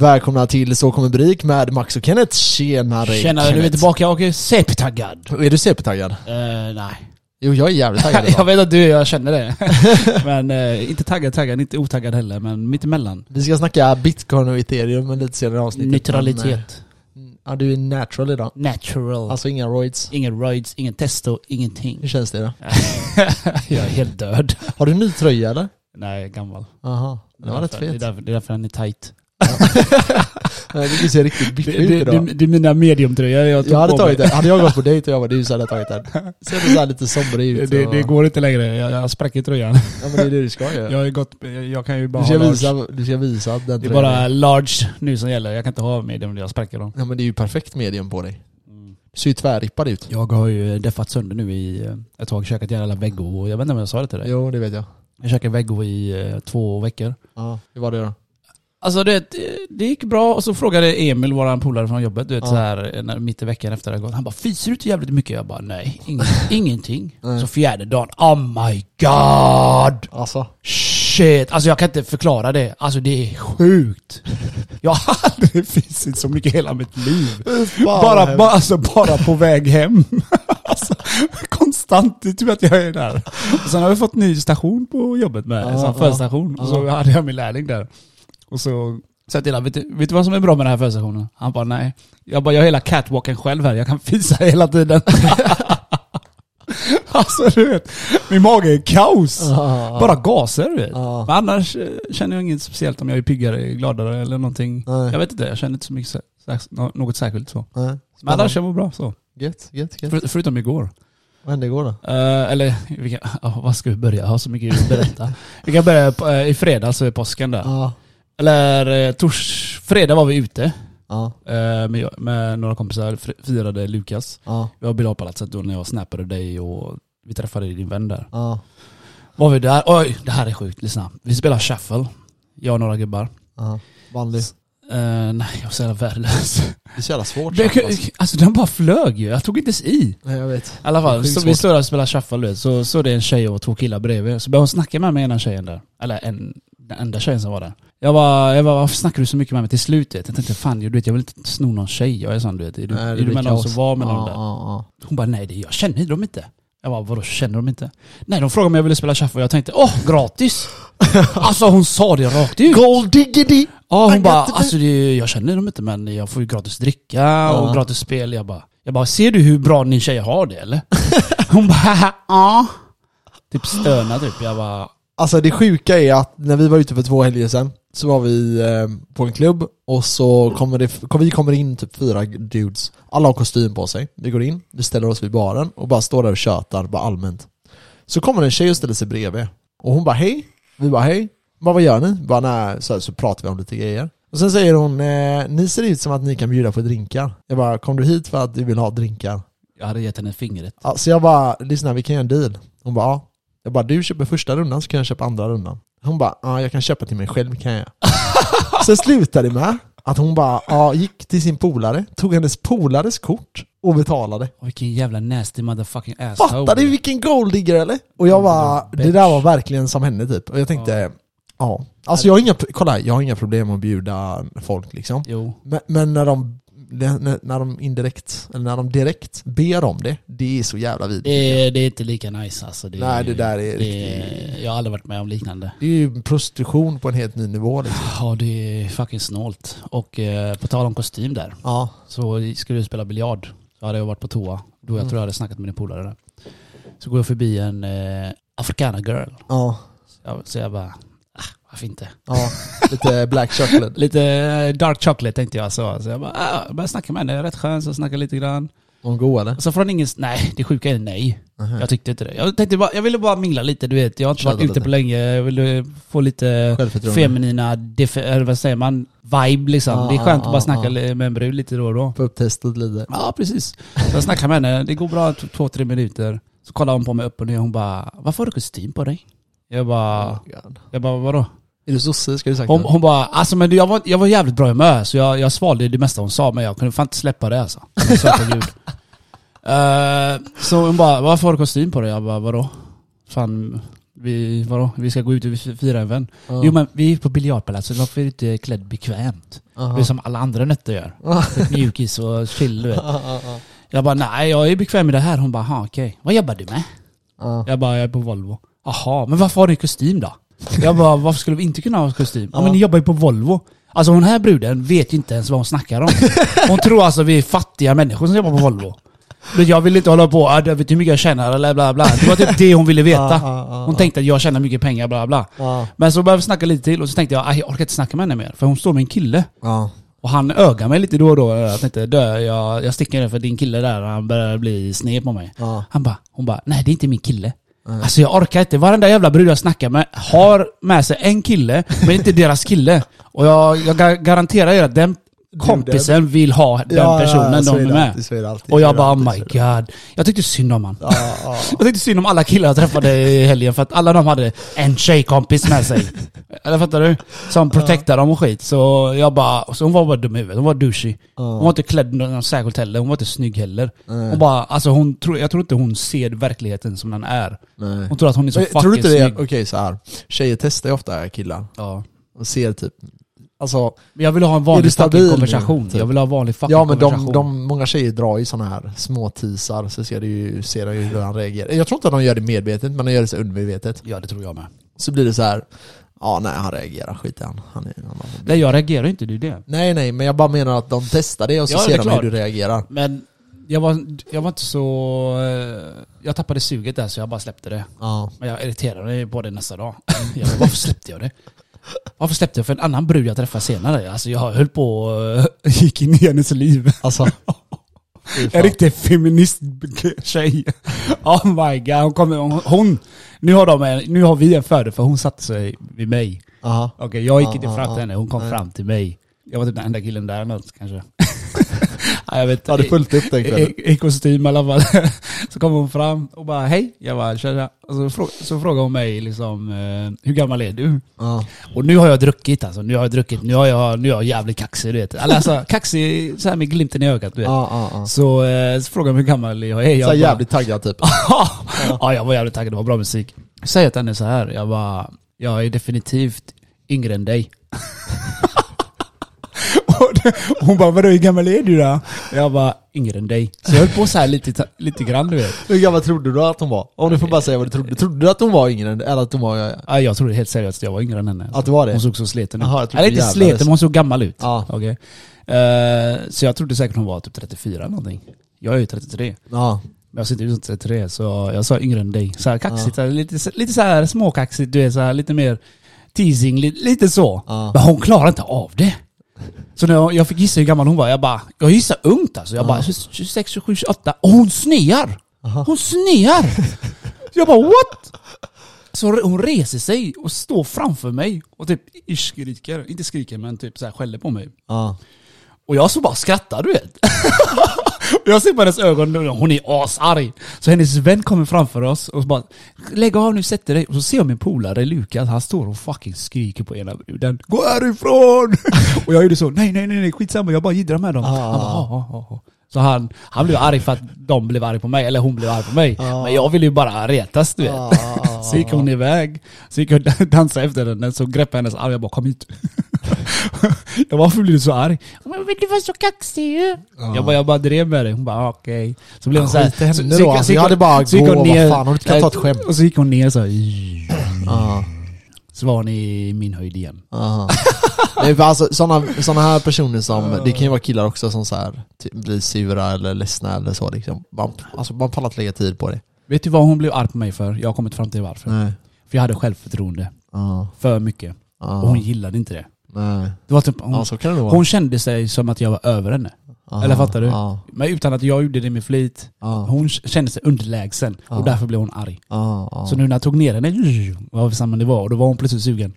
Välkomna till Så kommer Brik med Max och Kenneth. Tjenare Tjenare, du är Kenneth. tillbaka och är CP-taggad. Är du CP-taggad? Eh, nej. Jo, jag är jävligt taggad jag idag. vet att du jag känner det. men eh, inte taggad, taggad, inte otaggad heller, men mittemellan. Vi ska snacka bitcoin och ethereum lite senare i avsnittet. Neutralitet. Men, eh, Ja, du är natural idag. Natural. Alltså inga roids. ingen roids, ingen testo, ingenting. Hur känns det då? jag är helt död. Har du ny tröja eller? Nej, gammal. Jaha, det var rätt Det är fet. därför, det är därför den är tight. Nej, Du ser riktigt det, ut det, idag. det är mina mediumtröjor jag tog Jag hade på tagit mig. den. Hade jag gått på dejt och jag bara du så hade jag tagit den. Ser du såhär lite somrig ut? det, och- det går inte längre, jag, jag spräcker tröjan. Ja men det är det du ska göra. Jag, har gått, jag, jag kan ju bara Du ska, ha large. visa, du ska visa den Det är tröjan bara large nu som gäller, jag kan inte ha medium, jag spräcker dem. Ja men det är ju perfekt medium på dig. Du ser ju tvärrippad ut. Jag har ju deffat sönder nu i eh, ett tag, käkat jävla veggo. Jag vet inte om jag sa det till dig. Jo, det vet jag. Jag käkade veggo i eh, två veckor. Ja, hur var det då? Alltså det, det gick bra och så frågade Emil, våran polare från jobbet, du vet Ja. så här, när, mitt i veckan efter det gått. Han bara 'Fiser du inte jävligt mycket?' Jag bara 'Nej, ing, ingenting' Nej. Så fjärde dagen, oh my god! Alltså? Shit! Alltså jag kan inte förklara det. Alltså det är sjukt. Jag har aldrig fisit så mycket i hela mitt liv. Bara, bara, alltså, bara på väg hem. Alltså, konstant, det är typ att jag är där. Och sen har vi fått ny station på jobbet med, Ja, en sån ja. förstation. Och så hade jag min lärling där. Och så jag till vet du, vet du vad som är bra med den här förstationen? Han bara nej. Jag bara, jag har hela catwalken själv här, jag kan fisa hela tiden. alltså du vet, min mage är kaos. Ja. Bara gaser du vet. Ja. Men annars eh, känner jag inget speciellt om jag är piggare, gladare eller någonting. Nej. Jag vet inte, jag känner inte så mycket, något särskilt så. Nej. Men annars jag mår bra så. Gött, gött, gött. För, förutom igår. Vad hände igår då? Eh, eller, vi kan, ja, vad ska vi börja? Jag har så mycket att berätta. vi kan börja på, eh, i fredags, så är påsken där. Ja. Eller eh, tors, fredag var vi ute Ja. eh, med, med några kompisar, fr- firade Lukas. Ja. Vi var Bilalpalatset då när jag snappade dig och vi träffade din vän där. Ja. Var vi där, oj det här är sjukt, lyssna. Vi spelar shuffle, jag och några gubbar. Ja. Vanlig. Eh, nej, jag var så jävla värdelös. Det är så jävla svårt. Det, alltså. alltså den bara flög ju, jag tog inte ens i. Nej, jag vet. I alla fall, Sjukt så vi svårt. står där och spelar shuffle du vet, så så det en tjej och två killar bredvid. Så började hon snacka med mig ena tjejen där. Eller en, den enda tjejen som var där. Jag bara, jag bara, varför snackar du så mycket med mig till slut? vet? Jag tänkte fan, du vet, jag vill inte sno någon tjej. Jag är sån du vet. Är du, Nej, är du med någon så var med någon där. Hon bara, nej det, jag känner dem inte. Jag bara, vadå känner de inte? Nej de frågade om jag ville spela shuffle och jag tänkte, åh gratis! alltså hon sa det rakt ut. Gold diggity! Ja hon bara, alltså det, jag känner dem inte men jag får ju gratis dricka och gratis spel. Jag bara, jag bara, ser du hur bra ni tjejer har det eller? Hon bara, ja. Typ stöna typ. Jag bara, Alltså det sjuka är att när vi var ute för två helger sedan så var vi eh, på en klubb och så kommer det, kom, vi kommer in typ fyra dudes. Alla har kostym på sig. Vi går in, vi ställer oss vid baren och bara står där och tjötar bara allmänt. Så kommer en tjej och ställer sig bredvid. Och hon bara hej. Vi bara hej. Bara, vad gör ni? Bara, nej. Så, så pratar vi om lite grejer. Och sen säger hon, eh, ni ser ut som att ni kan bjuda på drinkar. Jag bara, kom du hit för att du vill ha drinkar? jag hade gett henne fingret. Ja, så jag bara, lyssna vi kan göra en deal. Hon bara, ja. Jag bara, du köper första rundan så kan jag köpa andra rundan. Hon bara, ja jag kan köpa till mig själv kan jag. Sen slutade det med att hon bara, ja gick till sin polare, tog hennes polares kort och betalade. Vilken jävla nasty motherfucking asshole. Fattar du vilken golddigger eller? Och jag bara, det där var verkligen som henne typ. Och jag tänkte, ja. Alltså jag har inga, kolla här, jag har inga problem med att bjuda folk liksom. Jo. Men, men när de när, de indirekt, eller när de direkt ber om det, det är så jävla vidrigt. Det är, det är inte lika nice alltså. Det, Nej, det där är det riktigt- Jag har aldrig varit med om liknande. Det är ju prostitution på en helt ny nivå liksom. Ja det är fucking snålt. Och eh, på tal om kostym där. Ja. Så skulle du spela biljard. Så hade jag varit på toa. Då jag Mm. tror jag hade snackat med din polare där. Så går jag förbi en eh, girl. Ja. Jag, så jag bara, varför inte? Ja. Lite black chocolate. Lite eh, dark chocolate tänkte jag så. Så jag bara, ah, jag började snacka med henne, rätt skön, så snackade lite grann. Hon god eller? Så får han ingen, nej det sjuka är nej. Mhm. Jag tyckte inte det. Jag, tänkte bara, jag ville bara mingla lite, du vet. Jag har inte Tjata varit ute lite. på länge. Jag ville få lite feminina, eller vad säger man, vibe liksom. Ja, det är skönt ja, att bara snacka ja. li- med en brud lite då och då. Få upp testet lite. Ja, precis. Så jag snackade med henne, det går bra två, tre minuter. Så kollar hon på mig upp och ner hon bara, varför har du kostym på dig? Jag bara, Oh jag bara vadå? Är du sosse ska du sagt Hon, hon bara, alltså men jag var, jag var jävligt bra i humör så jag, jag svalde det mesta hon sa men jag kunde fan inte släppa det alltså. På gud. Eh, så hon bara, varför har du kostym på dig? Jag bara, vadå? Fan, Vi, vadå? Vi ska gå ut och fira en vän. Ja. Jo men vi är på biljardpalatset, varför är du inte klädd bekvämt? Aha. Det är som alla andra nötter gör. Ja. Mjukis och chill du vet. Ja, ja, ja. Jag bara nej jag är bekväm med det här. Hon bara ha okej. Vad jobbar du med? Ja. Jag bara jag är på Volvo. Jaha, men varför har du kostym då? Jag bara varför skulle vi inte kunna ha kostym? Ja men ni jobbar ju på Volvo. Alltså hon här bruden vet ju inte ens vad hon snackar om. Hon tror alltså vi är fattiga människor som jobbar på Volvo. Men Jag vill inte hålla på, ah, vet hur mycket jag tjänar eller bla bla. Det var typ det hon ville veta. Ja, ja, ja, Hon tänkte att jag tjänar mycket pengar bla bla. Ja. Men så började vi snacka lite till och så tänkte jag, "Aj, jag orkar inte snacka med henne mer. För hon står med en kille. Ja. Och han ögar mig lite då och då. Jag tänkte, dö, jag, jag sticker ner för din kille där, han börjar bli sned på mig. Ja. Han bara, hon bara, nej det är inte min kille. Mm. Alltså jag orkar inte. Varenda jävla brud jag snackar med har med sig en kille, men inte deras kille. Och jag, jag garanterar er att den kompisen vill ha den Ja, personen ja, de är med. alltid, är alltid, och jag bara, oh alltid, my är det. god. Jag tyckte synd om han. Ja, ja. Jag tyckte synd om alla killar jag träffade i helgen för att alla de hade en tjejkompis med sig. Eller fattar du? Som protectar dem och skit. Så jag bara, så hon var bara dum i huvudet. Hon var douchey. Hon var inte klädd något särskilt heller. Hon var inte snygg heller. Hon bara, alltså hon tror, jag tror inte hon ser verkligheten som den är. Nej. Hon tror att hon är så Men, fucking tror du inte det? snygg. Okej så här. Tjejer testar ju ofta killar. Ja. Och ser typ, alltså, Men jag vill ha en vanlig du fucking konversation. typ? Jag vill ha en vanlig fucking ja men konversation. de, de, många tjejer drar ju såna här små teasar så ser, det ju, ser de ju hur han reagerar. Jag tror inte att de gör det medvetet, men de gör det så undermedvetet. Ja det tror jag med. Så blir det så här. ja nej han reagerar, skit i han. han, är, han Nej jag reagerar inte, det är det. Nej nej, men jag bara menar att de testar det och så Ja, ser de klart. hur du reagerar. Men jag var, jag var inte så... eh, Jag tappade suget där så jag bara släppte det. Ja. Men jag irriterade mig på det nästa dag. Jag bara, varför släppte jag det? Varför släppte jag för en annan brud jag träffade senare? Alltså jag höll på och gick in i hennes liv. Alltså. En riktig feminist tjej. Oh my god, hon kommer, hon, hon nu, har de en, nu har vi en fördel för hon satte sig vid mig. Aha. Okej, jag gick Ja, inte fram ja. till henne, hon kom Nej. fram till mig. Jag var typ den enda killen där något kanske. Ja, jag vet Har du fullt upp den kvällen? i, i kostym i alla fall. så kom hon fram och bara hej. Jag bara tjena. Och så, frå, så frågade hon mig liksom, eh, hur gammal är du? Ja. Och nu har jag druckit alltså. Nu har jag druckit. Nu har jag, nu är jag jävligt kaxig du vet. Alltså kaxig så här med glimten i ögat du vet. Ja, ja. Så, eh, så frågade hon hur gammal jag är. Jag Så bara- jävligt taggad typ. ja, jag var jävligt taggad. Det var bra musik. Jag säger till henne så här. Jag bara, jag är definitivt yngre än dig. Hon bara, vadå hur gammal är du då? Jag bara, yngre än dig. Så jag höll på så här lite, lite grann du vet. Hur gammal trodde du att hon var? Om du får bara säga vad du trodde. Trodde du att hon var yngre än eller att hon var... Ja, jag trodde helt seriöst att jag var yngre än henne. Att du var det? Hon såg så sliten ut. Trodde Eller inte sliten, men hon såg gammal ut. Ja. Okej. Eh, så jag trodde säkert hon var typ 34 eller någonting. Jag är ju 33. Ja. Men jag ser inte ut som 33 så jag sa yngre än dig. Så här kaxigt, här, lite, lite så här småkaxigt, du är så här, lite mer teasing, lite, lite så. Ja. Men hon klarar inte av det. Så när jag, fick gissa hur gammal hon var, jag bara, jag gissar ungt alltså. Jag bara 26, 27, 28. Och hon snear! Hon snear! jag bara what? Så hon reser sig och står framför mig och typ skriker, inte skriker men typ så här skäller på mig. Och jag så bara skrattar du vet. Jag ser på hennes ögon, hon är asarg. Så hennes vän kommer framför oss och bara Lägg av nu, sätt dig. Och så ser jag min polare Lukas, han står och fucking skriker på ena bruden. Gå härifrån! och jag gjorde så, nej nej nej nej, skitsamma, jag bara jiddrar med dem. Ah. Han bara, ah, ah, ah, ah. Så han, han blev arg för att de blev arg på mig, eller hon blev arg på mig. Men jag ville ju bara retas du vet. Ah, ah, Så gick hon iväg, så gick jag och dansade efter henne, så greppade hennes arm, jag bara kom hit. jag bara, varför blir du så arg? Men du var så kaxig ju. Jag bara, jag bara drev med dig. Hon bara, ah, okej. Så blev hon såhär. Skit i henne så- då, alltså. Jag hon- hade bara gå, hon vad ner- fan, inte kunnat ta ett skämt? Och så gick hon ner så här, Ja. Så var hon i min höjd igen. Aha. Nej, för alltså, såna, såna här personer som, det kan ju vara killar också som så här, ty- blir sura eller ledsna eller så liksom. Man, alltså, man pallar inte lägga tid på det. Vet du vad hon blev arg på mig för? Jag har kommit fram till varför. Nej. För jag hade självförtroende. Ja. För mycket. Ja. Och hon gillade inte det. Nej. Det var typ, hon, Ja, så kan det vara. hon kände sig som att jag var över henne. Aha. eller fattar du? Ja. Men utan att jag gjorde det med flit. Ja. Hon kände sig underlägsen. Och därför blev hon arg. Så nu när jag tog ner henne, var vi samma nivå och då var hon plötsligt sugen.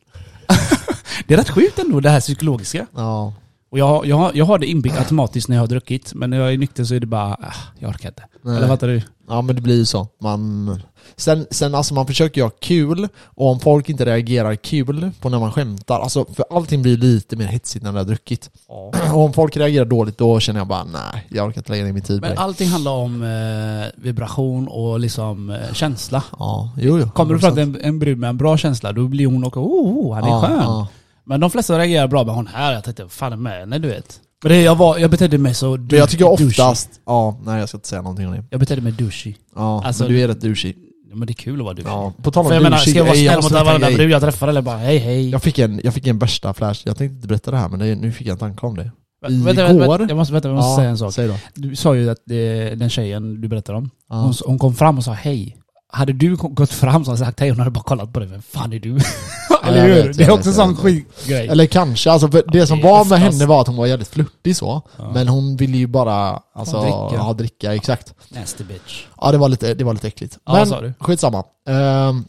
det är rätt sjukt ändå det här psykologiska. Ja. Och jag, jag, jag har det inbyggt automatiskt när jag har druckit, men när jag är nykter så är det bara, ah, jag orkar inte. Nej. Eller fattar du? Ja men det blir ju så. Man... Sen, sen alltså man försöker ju ha kul, och om folk inte reagerar kul på när man skämtar, alltså för allting blir lite mer hetsigt när man har druckit. Och om folk reagerar dåligt då känner jag bara nej, jag orkar inte lägga ner min tid på Men det. allting handlar om eh, vibration och liksom eh, känsla. Ja, jo jo. Kommer du fram till en, en brud med en bra känsla, då blir hon också oh, oh han är ja, skön. Ja. Men de flesta reagerar bra med hon här, jag tänkte fan med henne du vet. Men det, jag, var, jag betedde mig så Men jag tycker douchey. oftast, ja, nej jag ska inte säga någonting om det. Jag betedde mig douchey. Ja, Alltså, men du är rätt douchey. Ja, men det är kul att vara douchey. Ja, på tal om För jag menar, ska douchey, jag vara snäll mot varenda brud jag träffar eller bara hej hej? Jag fick, en, jag fick en värsta flash, jag tänkte inte berätta det här men det, nu fick jag en tanke om det. Vä- vänta, vänta, Igår- jag måste, vänta, jag måste säga en sak. Du sa ju att det, den tjejen du berättade om, Ja. hon, hon kom fram och sa hej. Hade du gått fram och sagt hej, hon hade bara kollat på dig. Vem fan är du? Eller hur? vet, det är också en sån skitgrej. Eller kanske, alltså för det som det är var med henne var att hon var jävligt flörtig så. Ja. Men hon ville ju bara alltså, dricka. Ja, dricka, exakt. Nasty bitch. Ja det var lite, det var lite äckligt. Ja, men du. skitsamma. Um,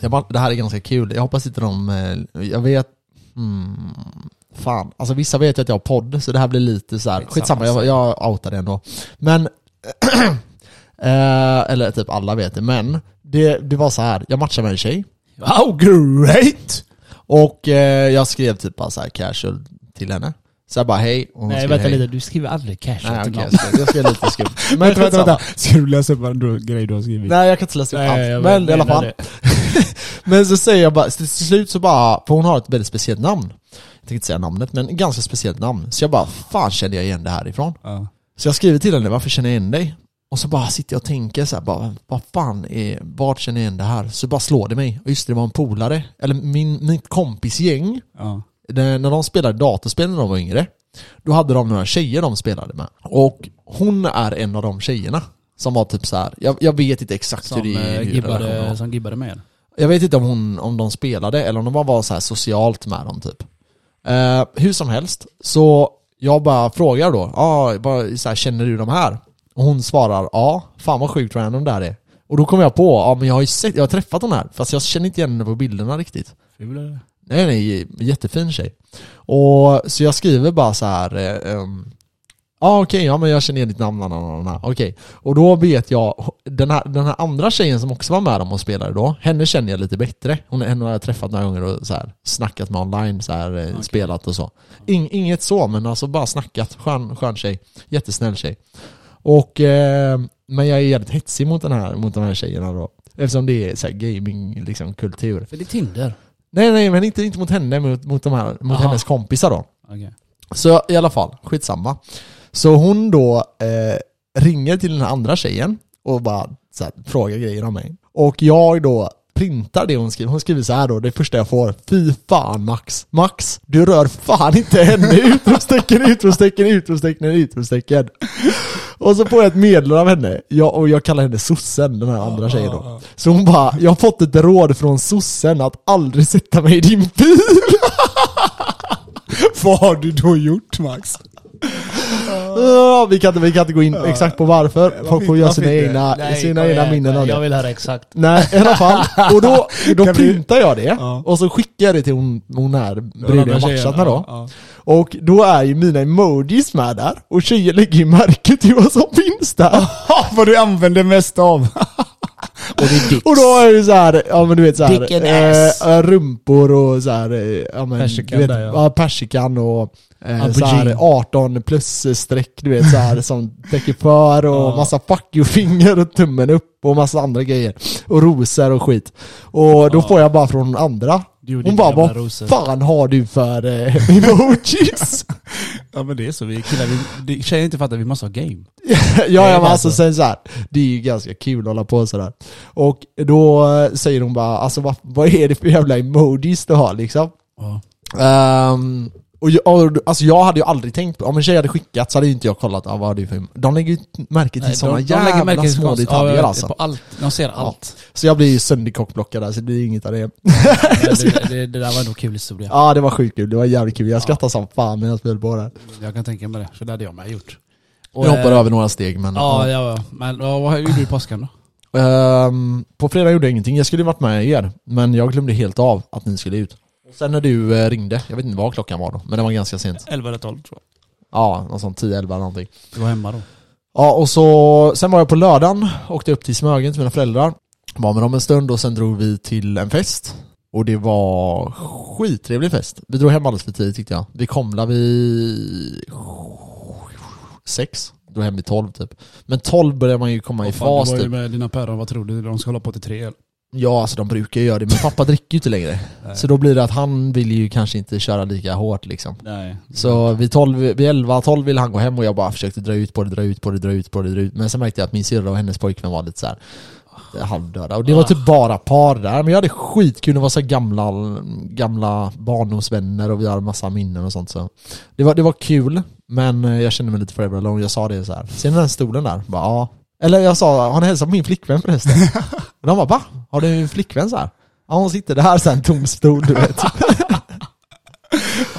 jag bara, det här är ganska kul, jag hoppas inte de, eh, jag vet, hmm, fan. Alltså vissa vet ju att jag har podd, så det här blir lite så här. Skitsamma, jag, jag outar det ändå. Men, eh, eller typ alla vet det, men det, det var så här. jag matchade med en tjej. Wow, great! Och eh, jag skrev typ bara så här casual till henne. Så jag bara hej, och hon Nej skrev vänta hej. lite, du skriver aldrig casual Nej till okej, någon. jag, skrev, jag skrev lite skumt. Men Vänta, vänta, skitsamma. vänta. Ska du läsa upp en grej du har skrivit? Nej jag kan inte läsa upp allt. jag Men i alla menar fall. det. Men så säger jag bara, till slut så bara, för hon har ett väldigt speciellt namn. Jag tänkte inte säga namnet, men ganska speciellt namn. Så jag bara, fan kände jag igen det här ifrån? Ja. Så jag skriver till henne, varför känner jag igen dig? Och så bara sitter jag och tänker så här, bara, vad fan är, vart känner jag igen det här? Så bara slår det mig. Och just det, det var en polare, eller min, mitt kompis gäng, Ja. när när de spelade datorspel när de var yngre, då hade de några tjejer de spelade med. Och hon är en av de tjejerna. Som var typ så här. Jag, jag vet inte exakt Som, hur det eh, hur var. gibbade, som gibbade med. Jag vet inte om, hon, om de spelade eller om de bara var så socialt med dem typ. Eh, hur som helst, så jag bara frågar då, ah, bara, så här, känner du de här? Och hon svarar, ja, fan vad sjukt random det här är. Och då kom jag på, ja men jag har ju sett, jag har träffat den här, fast jag känner inte igen henne på bilderna riktigt. Ful eller? Nej nej, jättefin tjej. Och så jag skriver bara så här. eh, Ja okej, ja men jag känner igen ditt namn, na, na, na, na. okej. Och då vet jag, den här, den här andra tjejen som också var med dem och spelade då, henne känner jag lite bättre. Hon, henne har jag träffat några gånger och så här, snackat med online, så här, eh, spelat och så. In, inget så, men alltså bara snackat. Skön, skön tjej. Jättesnäll tjej. Och, eh, men jag är jävligt hetsig mot den här, mot de här tjejerna då. Eftersom det är så här gaming, liksom kultur. För det är Tinder. Nej nej men inte, inte mot henne, mot, mot, de här, mot Aha. hennes kompisar då. Okej. Så i alla fall, skitsamma. Så hon då eh, ringer till den här andra tjejen och bara så här, frågar grejer om mig. Och jag då printar det hon skriver. Hon skriver så här då, det första jag får. Fy fan Max. Max, du rör fan inte henne! Utropstecken, utropstecken, utropstecken, utropstecken. Och så får jag ett meddelande av henne. Jag, och jag kallar henne sossen, den här andra tjejen då. Så hon bara, jag har fått ett råd från sossen att aldrig sätta mig i din bil. Vad har du då gjort Max? Vi, kan inte, vi kan inte gå in exakt på varför, folk får göra sina egna, Nej, sina egna minnen av Jag det. vill höra exakt. Nej, i alla fall. Och då, då printar jag det, Ja. och så skickar jag det till hon, hon här bruden jag matchat med då. Ja, Och då är ju mina emojis med där, och tjejer lägger ju märke till vad som finns där. vad du använder mest av. och det är dick. Och då är det så här, ja men du vet så här, Dick and ass. eh, rumpor och så här, eh, ja men, Persikan du vet, där, ja. ja. persikan och eh, så här 18 plus streck du vet så här som täcker för och Ja. massa fuck you-finger och tummen upp och massa andra grejer. Och rosor och skit. Och då Ja. får jag bara från andra. Hon bara, vad rosor." fan har du för eh, emojis? Ja men det är så, vi killar, vi, det, tjejer inte fattar, vi måste ha game. ja, ja men alltså så. sen så här, det är ju ganska kul att hålla på sådär. Och då eh, säger hon bara, alltså vad, vad är det för jävla emojis du har liksom? Ja. Ehm, och jag, och, alltså jag hade ju aldrig tänkt på, om en tjej hade skickat så hade ju inte jag kollat, ah, vad har du för De lägger ju märke till sådana jävla till små detaljer ja, alltså. På allt, de ser allt. Så jag blir ju sönderkockblockad där, så det blir inget av det. det, det, det, där var ändå kul historia. Ja det var sjukt kul, det var jävligt kul. Jag skrattade som fan när jag spelade på det. Jag kan tänka mig det, för det hade jag med gjort. Och, Jag hoppar eh, över några steg men... Ja, ja, ja. Men ja, vad gjorde du i påsken då? Ehm, på fredag gjorde jag ingenting, jag skulle ju varit med er, men jag glömde helt av att ni skulle ut. Sen när du eh, ringde, jag vet inte vad klockan var då, men det var ganska sent. 11 eller 12 tror jag. Ja, någon sån 10-11 någonting. Du var hemma då. Ja, och så, sen var jag på lördagen, åkte upp till Smögen till mina föräldrar. Var med dem en stund och sen drog vi till en fest. Och det var skittrevlig fest. Vi drog hem alldeles för tidigt tyckte jag. Vi kom där vid sex. Drog hem vid tolv typ. Men tolv börjar man ju komma i Fan, fas du var ju typ. med dina päron, vad tror du? De ska hålla på till tre eller? Ja, alltså de brukar ju göra det, men pappa dricker ju inte längre. Så då blir det att han vill ju kanske inte köra lika hårt liksom. Nej. Så vid 12, vid 11, 12 ville han gå hem och jag bara försökte dra ut på det, dra ut på det, dra ut på det, dra ut. Men sen märkte jag att min syrra och hennes pojkvän var lite så här eh, halvdöda. Och det var typ bara par där. Men jag hade skitkul, det var så gamla, gamla barndomsvänner och vi hade massa minnen och sånt så. Det var, det var kul, men eh, jag kände mig lite forever alone. Jag sa det så här. Ser ni den stolen där? Bara, ja. Eller jag sa, har ni hälsat på min flickvän förresten? Och de bara, va? Har du en flickvän så här? Ja hon sitter där så här en tom stol du vet.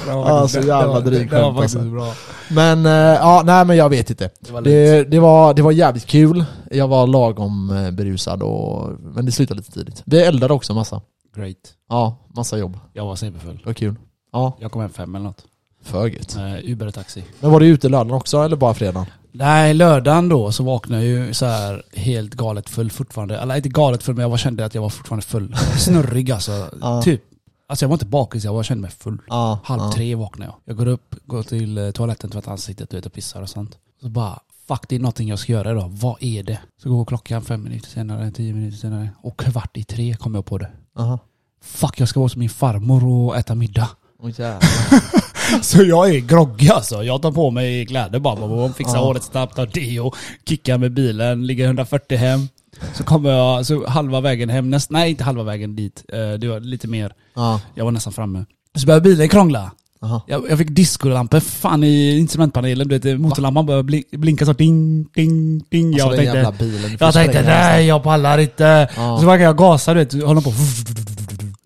Ja, så jävla drygt skämt, alltså. bra. Men, eh, ja, nej men jag vet inte. Det var. Det, det, var, det var jävligt kul. Jag var lagom eh, berusad och, men det slutade lite tidigt. Vi eldade också massa. Great. Ja, massa jobb. Jag var superfull. Det var kul. Ja, Jag kom hem fem eller något. för gött. Med Uber-taxi. Men var du ute lördagen också eller bara fredagen? Nej, lördagen då så vaknade jag ju så här helt galet full fortfarande. Eller inte galet full men jag kände att jag var fortfarande full. Snurrig alltså. Ja. Typ. Alltså jag var inte bakis, jag var, kände mig full. Ja, Halv ja. tre vaknade jag. Jag går upp, går till eh, toaletten, tvättar ansiktet du vet, och pissar och sånt. Så bara, fuck det är någonting jag ska göra idag. Vad är det? Så går klockan fem minuter senare, tio minuter senare. Och kvart i tre kom jag på det. Aha. Fuck jag ska vara hos min farmor och äta middag. Jävlar. Så jag är groggy alltså. Jag tar på mig kläder bara, fixar Ja. håret snabbt, tar deo, kickar med bilen, ligger 140 hem. Så kommer jag, så halva vägen hem, näst, nej inte halva vägen dit, eh, det var lite mer. Ja, Jag var nästan framme. Så började bilen krångla. aha. Jag, jag fick discolampor fan i instrumentpanelen, du vet motorlampan började bli, blinka så ding, ding, ding. Alltså jag tänkte, bilen. jag tänkte nej jag pallar inte. Ja. Så verkar jag gasa du vet, håller på.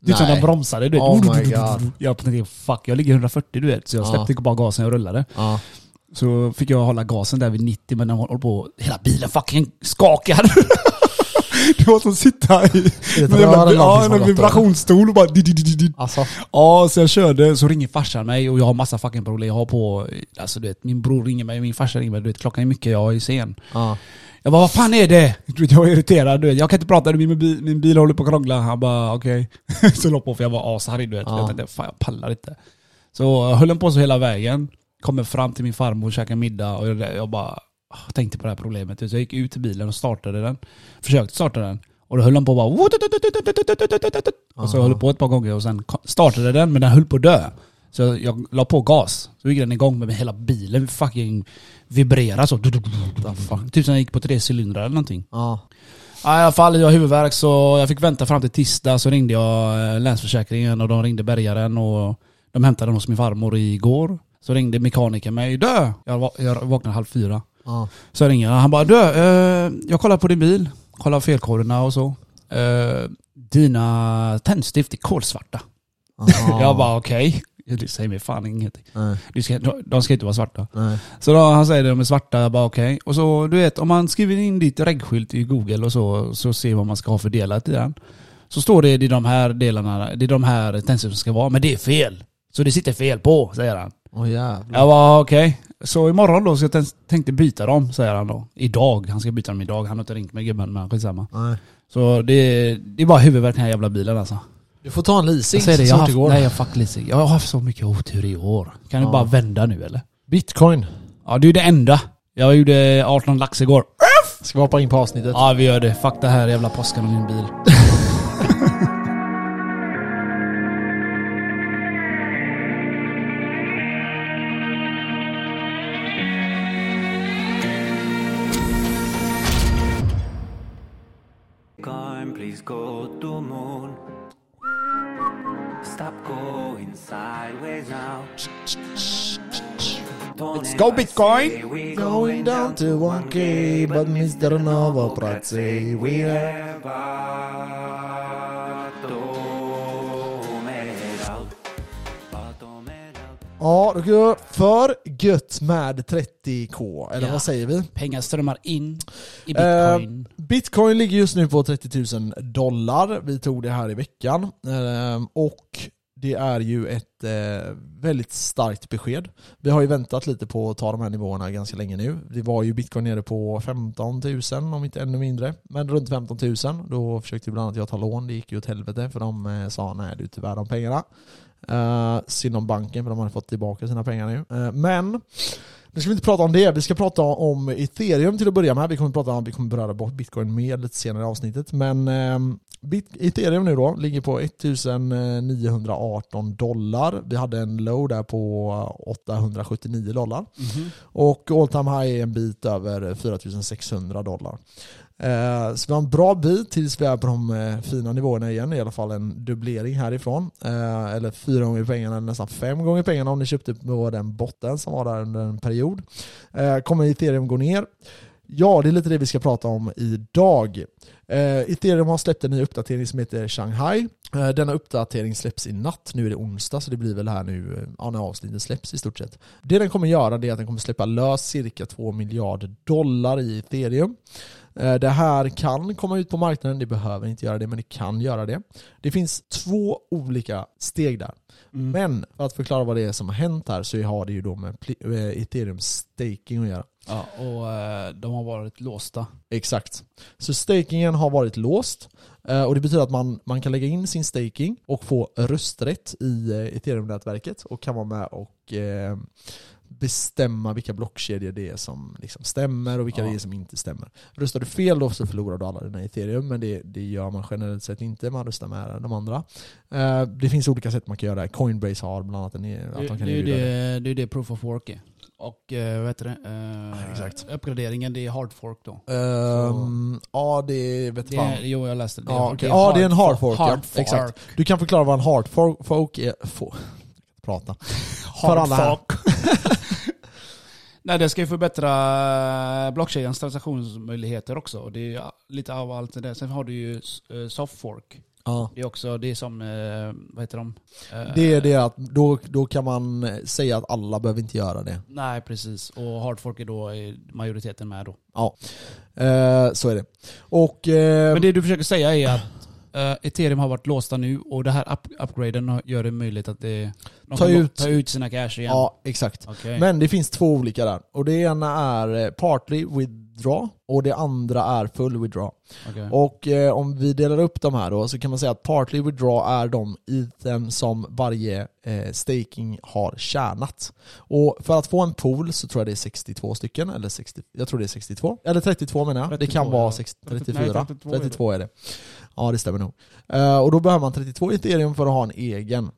Det är som den bromsade du vet. Oh my God. Jag tänkte fuck jag ligger 140 du vet. Så jag Ja. släppte bara gasen och rullade. Så fick jag hålla gasen där vid 90 men den håller på, hela bilen fucking skakar. det var som att sitta i en ja, en vibrationsstol och bara di, di, di, di. Alltså, Ja, så jag körde, så ringer farsan mig och jag har massa fucking problem. Jag har på, alltså du vet, min bror ringer mig, min farsa ringer mig, du vet klockan är mycket, jag är sen. ja. Jag bara, vad fan är det? Jag är irriterad, du vet. jag kan inte prata, min bil, min bil håller på att krångla. Han bara, okej. så la på för jag var asarg du vet. Ja. Jag tänkte, fan jag pallar inte. Så jag höll på så hela vägen. Kommer fram till min farmor och käkar middag och jag, jag bara ah, tänkte på det här problemet. Så jag gick ut till bilen och startade den. Försökte starta den. Och då höll den på bara... Och så Aha. höll på ett par gånger och sen startade den men den höll på att dö. Så jag la på gas. Så gick den igång men hela bilen fucking vibrerade så. Typ som den gick på tre cylindrar eller någonting. Ja. Ja, I alla fall, jag har huvudvärk så jag fick vänta fram till tisdag. Så ringde jag eh, Länsförsäkringen och de ringde bärgaren och de hämtade den hos min farmor igår. Så ringde mekanikern mig. Dö! Jag, va- jag vaknade halv fyra. Ja. Så jag ringer han bara dö, eh, jag kollar på din bil. Kollar felkoderna och så. Eh, dina tändstift är kolsvarta. Jag bara okej. Det säger mig fan ingenting. Nej, De ska, de ska inte vara svarta. nej. Så då, han säger de är svarta, jag bara okej. Och så du vet, om man skriver in ditt regskylt i google och så, så ser vad man ska ha för delar till den. Så står det det är de här delarna, det är de här tändstiften som ska vara, men det är fel. Så det sitter fel på, säger han. Jävlar. Jag bara okej. Så imorgon då så jag tän- tänkte byta dem, säger han då. Idag. Han ska byta dem idag. Han har inte ringt mig gubben, men skitsamma. Nej. Så det, det är bara huvudvärk den här jävla bilen alltså. Du får ta en leasing Jag säger det, jag har haft, nej jag fuck leasing. Jag har haft så mycket otur i år. Kan du Ja. bara vända nu eller? Bitcoin. Ja det är det enda. Jag gjorde 18 lax igår. Ska vi hoppa in på avsnittet? Ja vi gör det. Fuck det här jävla påsken och din bil. Let's go, Bitcoin! Going down to 1k but Mr. Nova pratar we are Ja, för gött med 30k, eller Ja. vad säger vi? Pengar strömmar in i Eh, bitcoin. Bitcoin ligger just nu på 30 000 dollar. Vi tog det här i veckan. Eh, och det är ju ett eh, väldigt starkt besked. Vi har ju väntat lite på att ta de här nivåerna ganska länge nu. Det var ju bitcoin nere på 15 000 om inte ännu mindre. Men runt 15 000. Då försökte bland annat jag ta lån, det gick ju åt helvete för de eh, sa nej du är inte de pengarna. Eh, synd om banken för de hade fått tillbaka sina pengar nu. Eh, men nu ska vi inte prata om det, vi ska prata om ethereum till att börja med. Vi kommer, prata om, vi kommer beröra bitcoin mer lite senare i avsnittet. Men eh, ethereum nu då ligger på 1918 dollar. Vi hade en low där på 879 dollar. Mm -hmm. Och all time high är en bit över 4600 dollar. Eh, så vi har en bra bit tills vi är på de eh, fina nivåerna igen, i alla fall en dubblering härifrån. Eh, eller fyra gånger pengarna, eller nästan fem gånger pengarna om ni köpte på den botten som var där under en period. Eh, kommer ethereum gå ner? Ja, det är lite det vi ska prata om idag. Eh, ethereum har släppt en ny uppdatering som heter Shanghai. Eh, denna uppdatering släpps i natt, nu är det onsdag så det blir väl här nu ja, när avsnittet släpps i stort sett. Det den kommer göra är att den kommer släppa lös cirka 2 miljarder dollar i ethereum. Eh, det här kan komma ut på marknaden, det behöver inte göra det, men det kan göra det. Det finns två olika steg där. Mm. Men för att förklara vad det är som har hänt här så har det ju då med eh, ethereum staking att göra. Ja, och eh, de har varit låsta. Exakt. Så stakingen har varit låst och det betyder att man, man kan lägga in sin staking och få rösträtt i ethereum-nätverket och kan vara med och bestämma vilka blockkedjor det är som liksom stämmer och vilka ja. det är som inte stämmer. Röstar du fel då så förlorar du alla dina ethereum, men det, det gör man generellt sett inte, man röstar med de andra. Uh, det finns olika sätt man kan göra det. Coinbase har bland annat en, att de kan det, det, det. det är det Proof of Work är. Och uh, vad heter det? Uh, Exakt. Uppgraderingen, det är hard fork då? Um, ja, det vet det Jo, jag läste det. Ja, okay. ja det är en hard fork. Hard ja. Exakt. Du kan förklara vad en hard fork är. Prata. Hard För alla fork. Nej, det ska ju förbättra blockkedjans transaktionsmöjligheter också. Och det är lite av allt det där. Sen har du ju eh, softfork. Ja. Det är också det som, eh, vad heter de? Eh, det är det att då, då kan man säga att alla behöver inte göra det. Nej, precis. Och hardfork är då majoriteten med då. Ja, så är det. Och, Men det du försöker säga är att Uh, ethereum har varit låsta nu och det här up upgraden gör det möjligt att det, de ta, ut, ta ut sina cash igen. Ja, exakt. Okay. Men det finns två olika där. Och det ena är eh, partly withdraw och det andra är full withdraw. Okay. Och eh, om vi delar upp de här då så kan man säga att partly withdraw är de iten som varje eh, staking har tjänat. Och för att få en pool så tror jag det är 62 stycken, eller 60, jag tror det är 62, eller 32 menar jag. 32, det kan vara 60, 34, nej, 32, 32 är det. Ja det stämmer nog. Uh, och då behöver man 32 ethereum för att ha en egen.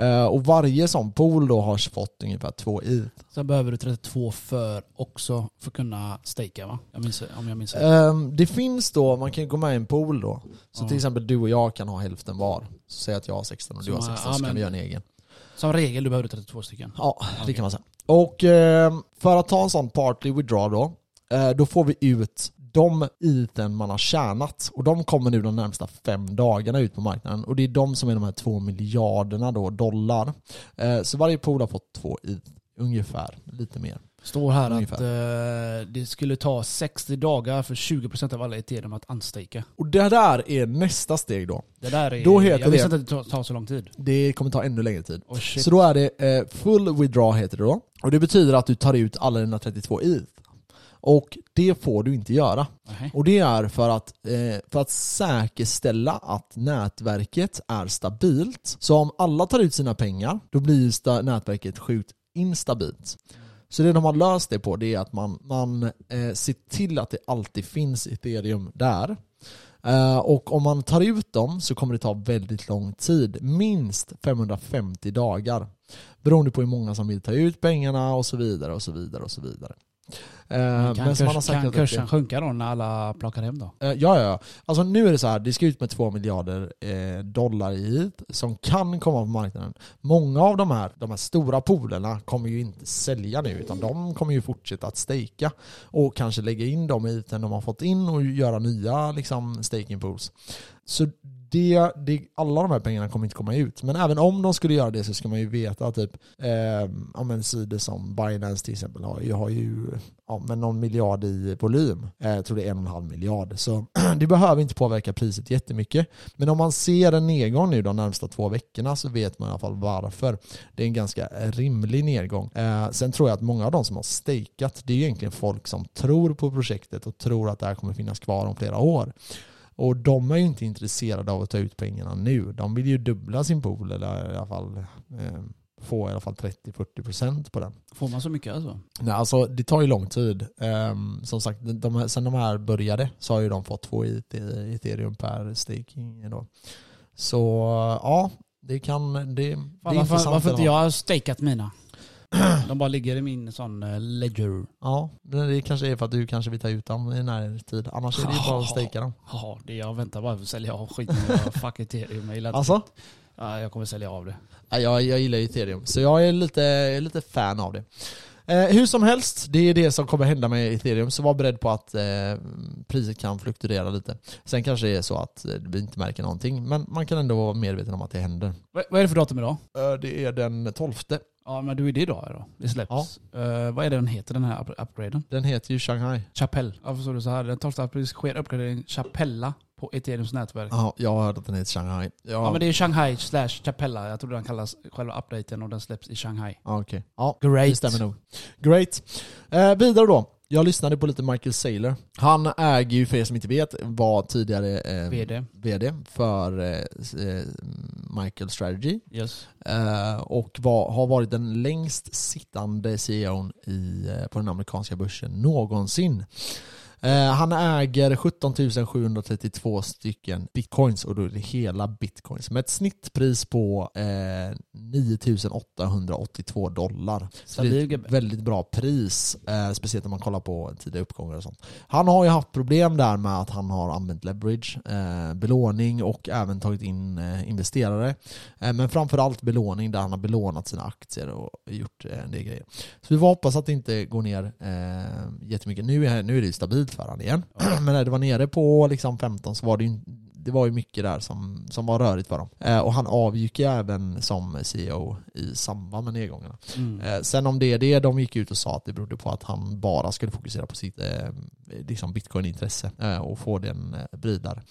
Uh, och varje sån pool då har fått ungefär två i. Sen behöver du 32 för också för att kunna stakea va? Jag minns, om jag minns um, Det finns då, man kan gå med i en pool då. Så ja. till exempel du och jag kan ha hälften var. Så säg att jag har 16 och du har 16 ja, så kan vi göra en egen. Som regel du behöver 32 stycken? Ja, det kan man säga. Och uh, för att ta en sån partly withdraw då, uh, då får vi ut de iten man har tjänat och de kommer nu de närmsta fem dagarna ut på marknaden och det är de som är de här två miljarderna då, dollar. Eh, så varje pool har fått två i ungefär, lite mer. Står här ungefär. att eh, det skulle ta 60 dagar för 20% av alla ethereum att unstaka. Och det där är nästa steg då. Det där är, då heter jag visste inte att det tar så lång tid. Det kommer ta ännu längre tid. Oh, så då är det eh, full withdraw heter det då. Och det betyder att du tar ut alla dina 32 ETH. Och det får du inte göra. Okay. Och det är för att, eh, för att säkerställa att nätverket är stabilt. Så om alla tar ut sina pengar, då blir nätverket sjukt instabilt. Så det de har löst det på det är att man, man eh, ser till att det alltid finns ethereum där. Uh, och om man tar ut dem så kommer det ta väldigt lång tid, minst 550 dagar. Beroende på hur många som vill ta ut pengarna och så vidare och så vidare och så vidare. Eh, men kan, kurs, kan kursen det, sjunka då när alla plockar hem då? Eh, ja, ja. Alltså nu är det så här, det ska ut med 2 miljarder eh, dollar i som kan komma på marknaden. Många av de här, de här stora poolerna kommer ju inte sälja nu, utan de kommer ju fortsätta att stejka och kanske lägga in de i de har fått in och göra nya liksom, staking pools. Så det, det, alla de här pengarna kommer inte komma ut. Men även om de skulle göra det så ska man ju veta typ, eh, ja men sidor som Binance till exempel har ju, har ju ja, men någon miljard i volym. Eh, jag tror det är en och en halv miljard. Så det behöver inte påverka priset jättemycket. Men om man ser en nedgång nu de närmsta två veckorna så vet man i alla fall varför. Det är en ganska rimlig nedgång. Eh, sen tror jag att många av de som har stakeat, det är ju egentligen folk som tror på projektet och tror att det här kommer finnas kvar om flera år. Och de är ju inte intresserade av att ta ut pengarna nu. De vill ju dubbla sin pool eller i alla fall eh, få i alla fall 30-40% på den. Får man så mycket alltså? Nej, alltså det tar ju lång tid. Um, som sagt, de, sen de här började så har ju de fått två IT, ethereum per staking då. Så ja, det kan... Det, det är varför. Varför inte jag har stakat mina? De bara ligger i min sån eh, ledger. Ja, det kanske är för att du kanske vill ta ut dem i närtid. Annars är det ju bara att stejka dem. Ja, det jag väntar bara på att sälja av skiten. Fuck ethereum. Jag gillar inte Alltså? Ja, jag kommer sälja av det. Ja, jag, jag gillar ju ethereum, så jag är lite, lite fan av det. Eh, hur som helst, det är det som kommer hända med ethereum, så var beredd på att eh, priset kan fluktuera lite. Sen kanske det är så att eh, vi inte märker någonting, men man kan ändå vara medveten om att det händer. Vad vad är det för datum idag? Eh, det är den 12. Ja, men du är det idag då? Det släpps. Eh, vad är det den heter, den här up- upgraden? Den heter ju Shanghai. Chapelle. Ja, förstår du så här. Den 12 april sker uppgradering Chapella på Ethereums nätverk. Ja, jag har hört att den heter Shanghai. Ja, Ja men det är Shanghai slash Chapella. Jag tror den kallas själva updaten och den släpps i Shanghai. Ja, okej. Ja, Great. det stämmer nog. Great. Eh, vidare då. Jag lyssnade på lite Michael Saylor. Han äger ju, för er som inte vet, var tidigare eh, VD. VD för eh, eh, Michael Strategy. Yes. Eh, och var, har varit den längst sittande CEOn i, eh, på den amerikanska börsen någonsin. Eh, han äger 17 732 stycken bitcoins och då är det hela bitcoins med ett snittpris på eh, 9 882 dollar. Så det är ett väldigt bra pris, eh, speciellt om man kollar på tidiga uppgångar och sånt. Han har ju haft problem där med att han har använt leverage, eh, belåning och även tagit in eh, investerare. Eh, men framförallt belåning där han har belånat sina aktier och gjort eh, en del grejer. Så vi får hoppas att det inte går ner eh, jättemycket. Nu är, nu är det ju stabilt för han igen. men när det var nere på liksom 15 så var det ju det var ju mycket där som, som var rörigt för dem. Eh, och han avgick ju även som CEO i samband med nedgångarna. Mm. Eh, sen om det är det, de gick ut och sa att det berodde på att han bara skulle fokusera på sitt eh, liksom bitcoin-intresse eh, och få den eh, bredare.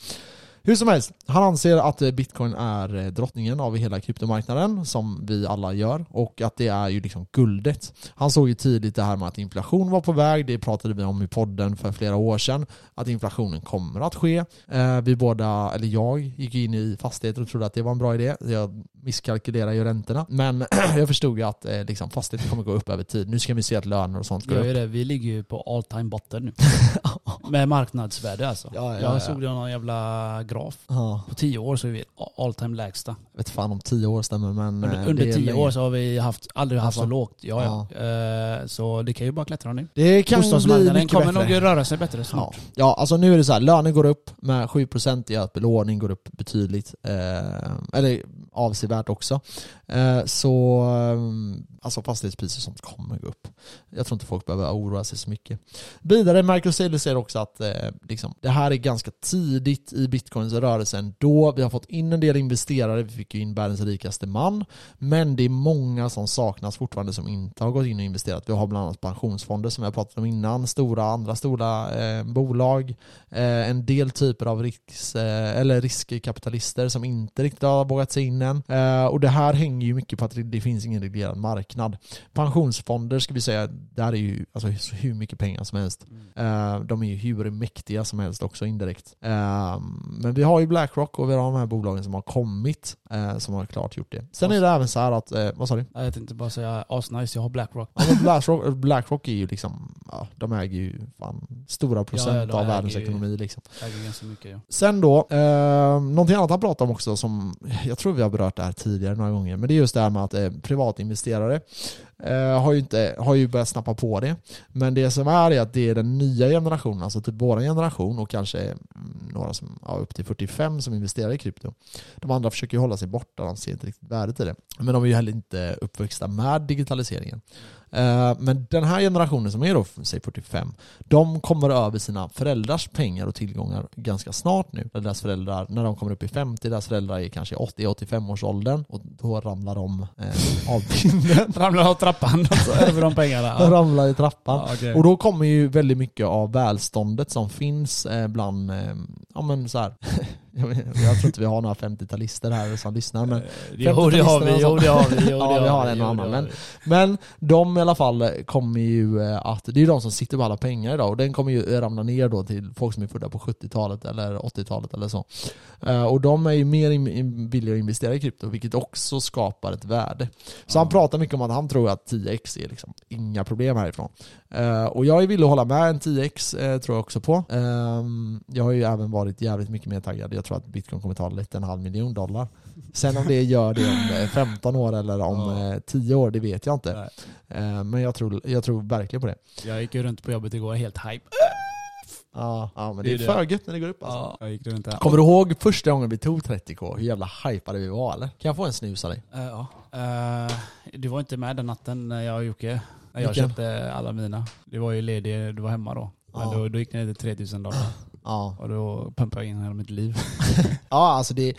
Hur som helst, han anser att bitcoin är eh, drottningen av hela kryptomarknaden, som vi alla gör, och att det är ju liksom guldet. Han såg ju tidigt det här med att inflation var på väg, det pratade vi om i podden för flera år sedan, att inflationen kommer att ske. Eh, Vi båda, eller jag, gick in i fastigheter och trodde att det var en bra idé. Jag misskalkylerade ju räntorna, men jag förstod ju att eh, liksom, fastigheter kommer gå upp över tid. Nu ska vi se att löner och sånt går upp. det. Vi ligger ju på all time botten nu. Med marknadsvärde alltså. Ja, ja, jag ja. såg det någon jävla graf. Ja, På tio år så är vi all time lägsta. jag vet fan om tio år stämmer men... eh, Under, under tio länge. år så har vi haft, aldrig haft Alltså. så lågt. Ja, ja. Eh, så det kan ju bara klättra nu. Det kan bli mycket kommer bättre. nog röra sig bättre Ja. snart. ja, alltså nu är det så här, lönen går upp med 7% i att belåning går upp betydligt, eh, eller avsevärt också. Eh, så alltså fastighetspriser som kommer gå upp. Jag tror inte folk behöver oroa sig så mycket. Vidare, Marcus Saylor säger också att eh, liksom, det här är ganska tidigt i bitcoins rörelse ändå. vi har fått in en del investerare, vi fick ju in världens rikaste man, men det är många som saknas fortfarande som inte har gått in och investerat. Vi har bland annat pensionsfonder som jag pratat om innan, stora, andra stora eh, bolag, eh, en del typer av riks, eh, eller riskkapitalister som inte riktigt har vågat sig in än. Eh, och det här hänger ju mycket på att det, det finns ingen reglerad marknad. Pensionsfonder ska vi säga, där är ju alltså, så hur mycket pengar som helst. Eh, de är ju hur mäktiga som helst också indirekt. Eh, men vi har ju Blackrock och vi har de här bolagen som har kommit, eh, som har klart gjort det. Sen är det även så här att, vad sa du? Jag tänkte bara säga asnice, jag har Blackrock. Ja, Blackrock, Blackrock är ju liksom, ja, de äger ju fan stora procent Ja, av världens ekonomi liksom. Äger ganska mycket ja. Sen då, eh, någonting annat han pratar om också som, jag tror vi har berört det här tidigare några gånger, men det är just det här med att eh, privatinvesterare eh, har, ju inte, har ju börjat snappa på det. Men det som är är att det är den nya generationen, alltså typ vår generation och kanske mm, några som ja, upp till 45 som investerar i krypto. De andra försöker ju hålla sig borta, de ser inte riktigt värdet i det. Men de är ju heller inte uppväxta med digitaliseringen. Eh, Men den här generationen som är då, säg 45, de kommer över sina föräldrars pengar och tillgångar ganska snart nu. Deras föräldrar, när de kommer upp i 50, deras föräldrar är kanske 80-85 års åldern och då ramlar de eh, av pinnen. Ramlar av trappan och så över de pengarna. De ramlar i trappan. Ja, okej. Och då kommer ju väldigt mycket av välståndet som finns eh, bland, eh, ja men så här. jag tror inte vi har några 50-talister här som lyssnar men Jo det har vi, jo det har vi. Jo, Ja, vi har en och annan, men-. Men de i alla fall kommer ju eh, att, det är ju de som sitter på alla pengar idag och den kommer ju ramla ner då till folk som är födda på 70-talet eller 80-talet eller så. Eh, Och de är ju mer villiga att investera i krypto vilket också skapar ett värde. Så han pratar mycket om att han tror att 10x är liksom inga problem härifrån. Eh, Och jag är villig att hålla med, en 10x eh, tror jag också på. Ehm, Jag har ju även varit jävligt mycket mer taggad, jag tror att bitcoin kommer ta lite en halv miljon dollar. Sen om det gör det om eh, 15 år eller om Ja. eh, 10 år, det vet jag inte. Nej. Eh, Men jag tror, jag tror verkligen på det. Jag gick ju runt på jobbet igår helt hype. Ja, ja men Det det är är det. för gött när det går upp alltså. Ja, jag gick runt där. Kommer du ihåg första gången vi tog 30k? Hur jävla hypade vi var eller? Kan jag få en snus av dig? Eh, ja. Eh, du var inte med den natten när jag och Jocke, när jag Vilken? köpte alla mina. Du var ju ledig, du var hemma då. Men Ja. då, då gick det ner till 3000 dollar. Ja, Och då pumpade jag in hela mitt liv. ja alltså det,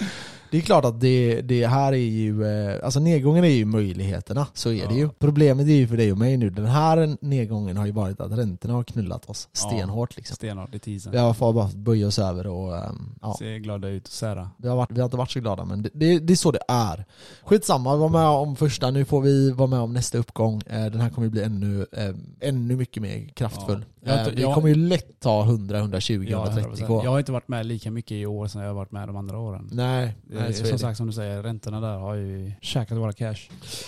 det är klart att det, det här är ju, eh, alltså nedgången är ju möjligheterna, så är det Ja. ju. Problemet är ju för dig och mig nu, den här nedgången har ju varit att räntorna har knullat oss stenhårt liksom. Stenhårt i tisen. Vi har bara böja oss över och ehm, ja. Ser glada ut och sära. Vi har, varit, vi har inte varit så glada men det, det, det är så det är. Skitsamma, vi var med om första, nu får vi vara med om nästa uppgång. Eh, Den här kommer ju bli ännu, eh, ännu mycket mer kraftfull. Ja. Har inte- Eh, Vi kommer ju lätt ta 100, 120, Ja, 130 100%. k. jag har inte varit med lika mycket i år som jag har varit med de andra åren. Nej, är, nej är som det. sagt som du säger, räntorna där har ju käkat våra cash.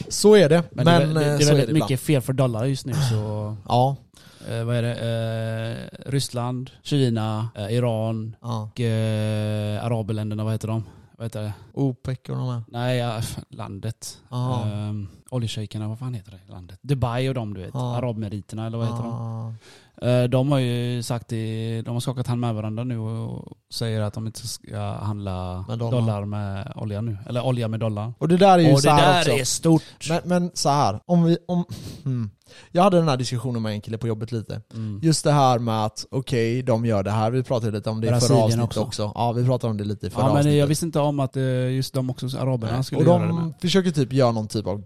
så är det. Men, Men, det, är- det, eh, det är så väldigt det mycket ibland. fel för dollar just nu så... Ja, Eh, vad är det? Eh, Ryssland, Kina, eh, Iran ja. och eh, arabländerna, vad heter de? Vad heter det? OPEC och de här. Nej, ja, landet. Um, Oljeshejkerna, vad fan heter det landet? Dubai och de du vet. Arabmeriterna eller vad heter de? Eh, De har ju sagt det, de har skakat hand med varandra nu och säger att de inte ska handla Med dollar. dollar. med olja nu. Eller olja med dollar. Och det där är ju Och så det där också. är stort. Men, men så här, om vi, om, hmm. Jag hade den här diskussionen med en kille på jobbet lite. Mm. Just det här med att, okej, de gör det här. Vi pratade lite om det i förra avsnittet också. också. Ja, vi pratade om det lite i förra Ja, men avsnittet. jag visste inte om att eh, just de också, araberna, Nej. skulle och göra det de med. försöker typ göra någon typ av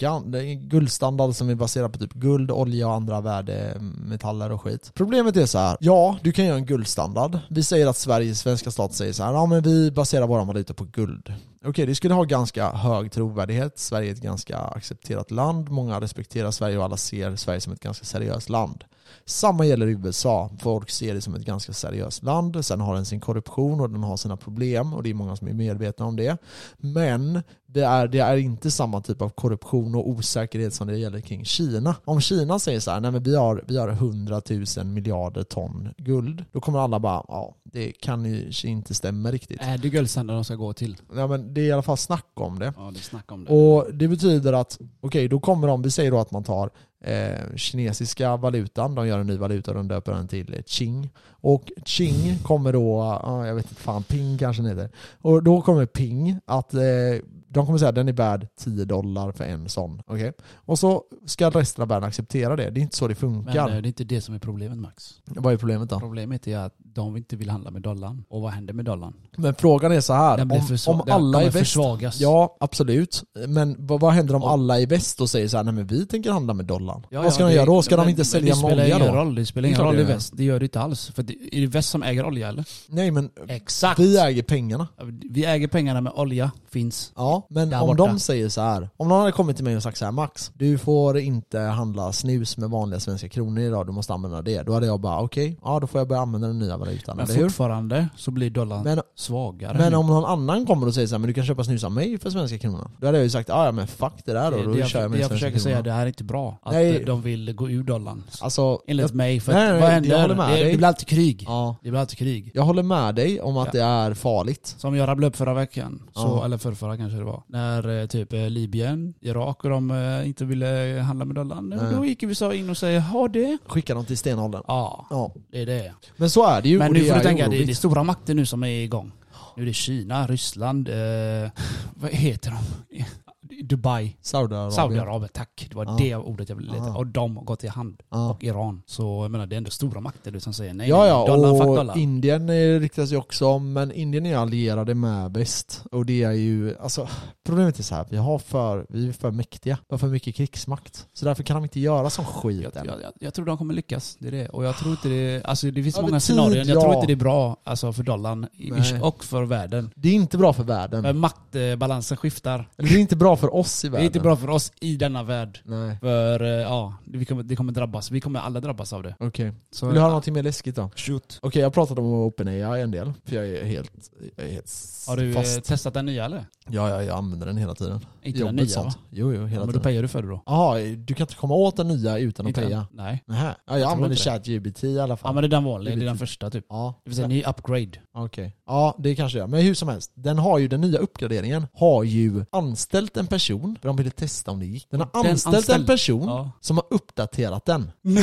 guldstandard som är baserad på typ guld, olja och andra värdemetaller och skit. Problemet är så här. ja, du kan göra en guldstandard. Vi säger att Sverige, svenska stat säger så här, ja men vi baserar vår valuta på guld. Okej, det skulle ha ganska hög trovärdighet. Sverige är ett ganska accepterat land. Många respekterar Sverige och alla ser Sverige som ett ganska seriöst land. Samma gäller i USA. Folk ser det som ett ganska seriöst land. Sen har den sin korruption och den har sina problem och det är många som är medvetna om det. Men det är, det är inte samma typ av korruption och osäkerhet som det gäller kring Kina. Om Kina säger så här, nej men vi har, vi har 100 000 miljarder ton guld, då kommer alla bara, ja det kan ju inte stämma riktigt. Är det guldstandard de ska gå till? Ja, men det är i alla fall snack om det. Ja, det är snack om det. Och det betyder att, okej då kommer de, vi säger då att man tar eh, kinesiska valutan, de gör en ny valuta och de döper den till Qing. Och Qing kommer då, jag vet inte fan, Ping kanske den heter. Och då kommer Ping att, eh, de kommer säga att den är värd 10 dollar för en sån. Okej? Och så ska resten av världen acceptera det. Det är inte så det Men funkar. eh, det är inte det som är problemet Max. Vad är problemet då? Problemet är att de inte vill handla med dollarn. Och vad händer med dollarn? Men frågan är så här. Den om, om alla i väst försvagas. Ja, absolut. Men vad, vad händer om Och- alla i väst och säger så här, nej men vi tänker handla med dollarn? Ja, vad ska ja, de göra då? Ska men- de inte men sälja det spelar olja ingen då? roll. Det spelar Det är ingen roll i gör. väst. Det gör det inte alls. För det, är det väst som äger olja eller? Nej men Exakt! vi äger pengarna. Vi äger pengarna med olja, finns. Ja, men Där om borta. de säger så här. Om någon hade kommit till mig och sagt så här, Max, du får inte handla snus med vanliga svenska kronor idag, du måste använda det. Då hade jag bara, okej, ja då får jag börja använda den nya vara utan, Men eller hur? fortfarande så blir dollarn Men, svagare. men nu. om någon annan kommer och säger så här, men du kan köpa snus av mig för svenska kronan. Då hade jag ju sagt, "Ah, ja men fuck det där då, det, då jag, kör jag med jag försöker säga, kronan. det här är inte bra. Att Nej. de vill gå ur dollarn. Alltså, Enligt jag, mig. För Nej, nej, vad jag händer? håller med det, dig. det blir alltid krig. ja, Det blir alltid krig. jag håller med dig om att Ja. det är farligt. Som jag rabblade upp förra veckan, så, Ja. eller förrförra kanske det var. När eh, typ eh, Libyen, Irak och de eh, inte ville handla med dollarn. Nej. Då gick USA in och sa ha det. Skicka dem till stenåldern. Ja, Ja. det är det. Men så är det ju Men nu får du är tänka, det, oroligt. det är stora makter nu som är igång. Nu är det Kina, Ryssland, eh, vad heter de? Dubai. Saudiarabien. Saudiarabien, tack. Det var Ja. det ordet jag ville leta. Ja. Och de har gått i hand. Ja. Och Iran. Så jag menar, det är ändå stora makter du som säger nej. Ja, ja, dollar, och dollar. Indien riktas ju också om, men Indien är allierade med väst. Och det är ju, alltså, problemet är så här, vi har för, vi är för mäktiga. Vi har för mycket krigsmakt. Så därför kan de inte göra sån skit Jag, jag, jag, jag tror de kommer lyckas, det är det. Och jag tror inte det, alltså det finns Över många tid, scenarier. Jag ja. tror inte det är bra alltså, för dollarn Nej. och för världen. Det är inte bra för världen. Men maktbalansen skiftar. Det är inte bra för oss i Det världen. är inte bra för oss i denna värld. Nej. För eh, ja, vi kommer, det kommer drabbas. Vi kommer alla drabbas av det. Okej. Så, Vill du höra någonting mer läskigt då? Shoot. Okej, jag pratade om OpenAI en del. För jag är helt, jag är helt Har du eh, fast. testat den nya eller? Ja, ja, jag använder den hela tiden. Inte Jobbet, den nya sånt. va? Jo, jo, Ja, hela men då tiden. payar du för det då? Jaha, du kan inte komma åt den nya utan att Inte paya? Nej. Nähä. Ja, jag, tror använder det. ChatGPT i alla fall. Ja men det är den vanliga, Det det är den första typ. Ja, Det vill säga ny upgrade. okej. Ja, det kanske jag. Men hur som helst, den har ju, den nya uppgraderingen har ju anställt en person, för de ville testa om det gick. Den har Den anställt en anställd- person Ja. som har uppdaterat den.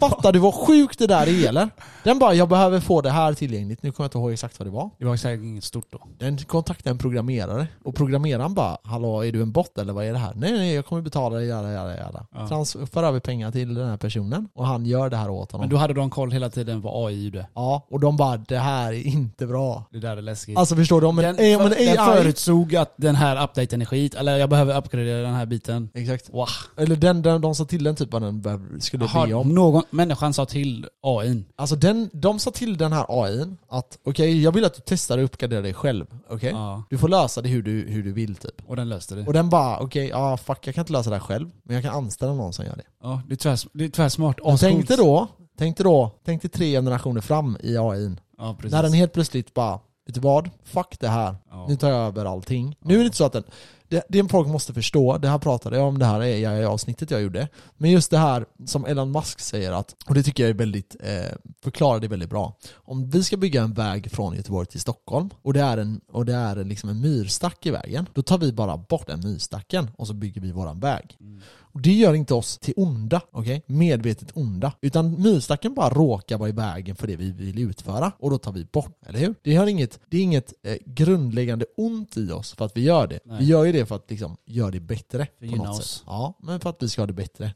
Fattar du vad sjukt det där är eller? Den bara, jag behöver få det här tillgängligt, nu kommer jag inte ihåg exakt vad det var. Det var säkert inget stort då. Den kontaktade en programmerare och programmeraren bara Hallå, är du en bot eller vad är det här? Nej nej, jag kommer betala dig, jada jada jada. Ja. Transfer över pengar till den här personen och han gör det här åt honom. Men då hade de koll hela tiden vad AI gjorde. Ja, och de bara det här är inte bra. Det där är läskigt. Alltså förstår du? Om en, den, en AI... den förutsåg att den här updaten är skit, eller jag behöver uppgradera den här biten. Exakt. Wow. Eller den, den, de sa till den typ vad den skulle be Har om. någon människan sa till AIn. Alltså den, de sa till den här AIn att okej, jag vill att du testar och uppgraderar dig själv. Okej? Ja. Du får lösa det hur du, hur du vill typ. Och den löste det. Och den bara okej, ja fuck jag kan inte lösa det här själv. Men jag kan anställa någon som gör det. Ja, det är, tvärs, det är tvärsmart. Ascoolt. tänkte då, tänkte då, tänkte tre generationer fram i AIn. Ja, precis. När den helt plötsligt bara, vet du vad? Fuck det här. Ja. Nu tar jag över allting. Nu är det inte så att den, det, det folk måste förstå, det här pratade jag om det här i avsnittet jag gjorde. Men just det här som Elon Musk säger att, och det tycker jag är väldigt, eh, förklarar det väldigt bra. Om vi ska bygga en väg från Göteborg till Stockholm och det är en, och det är en, liksom en myrstack i vägen, då tar vi bara bort den myrstacken och så bygger vi våran väg. Mm. Och det gör inte oss till onda, okej? Medvetet onda. Utan myrstacken bara råkar vara i vägen för det vi vill utföra och då tar vi bort, eller hur? Det, har inget, det är inget eh, grundläggande ont i oss för att vi gör det. Nej. Vi gör ju det för att liksom göra det bättre För på något sätt. Ja, men för att vi ska ha det bättre.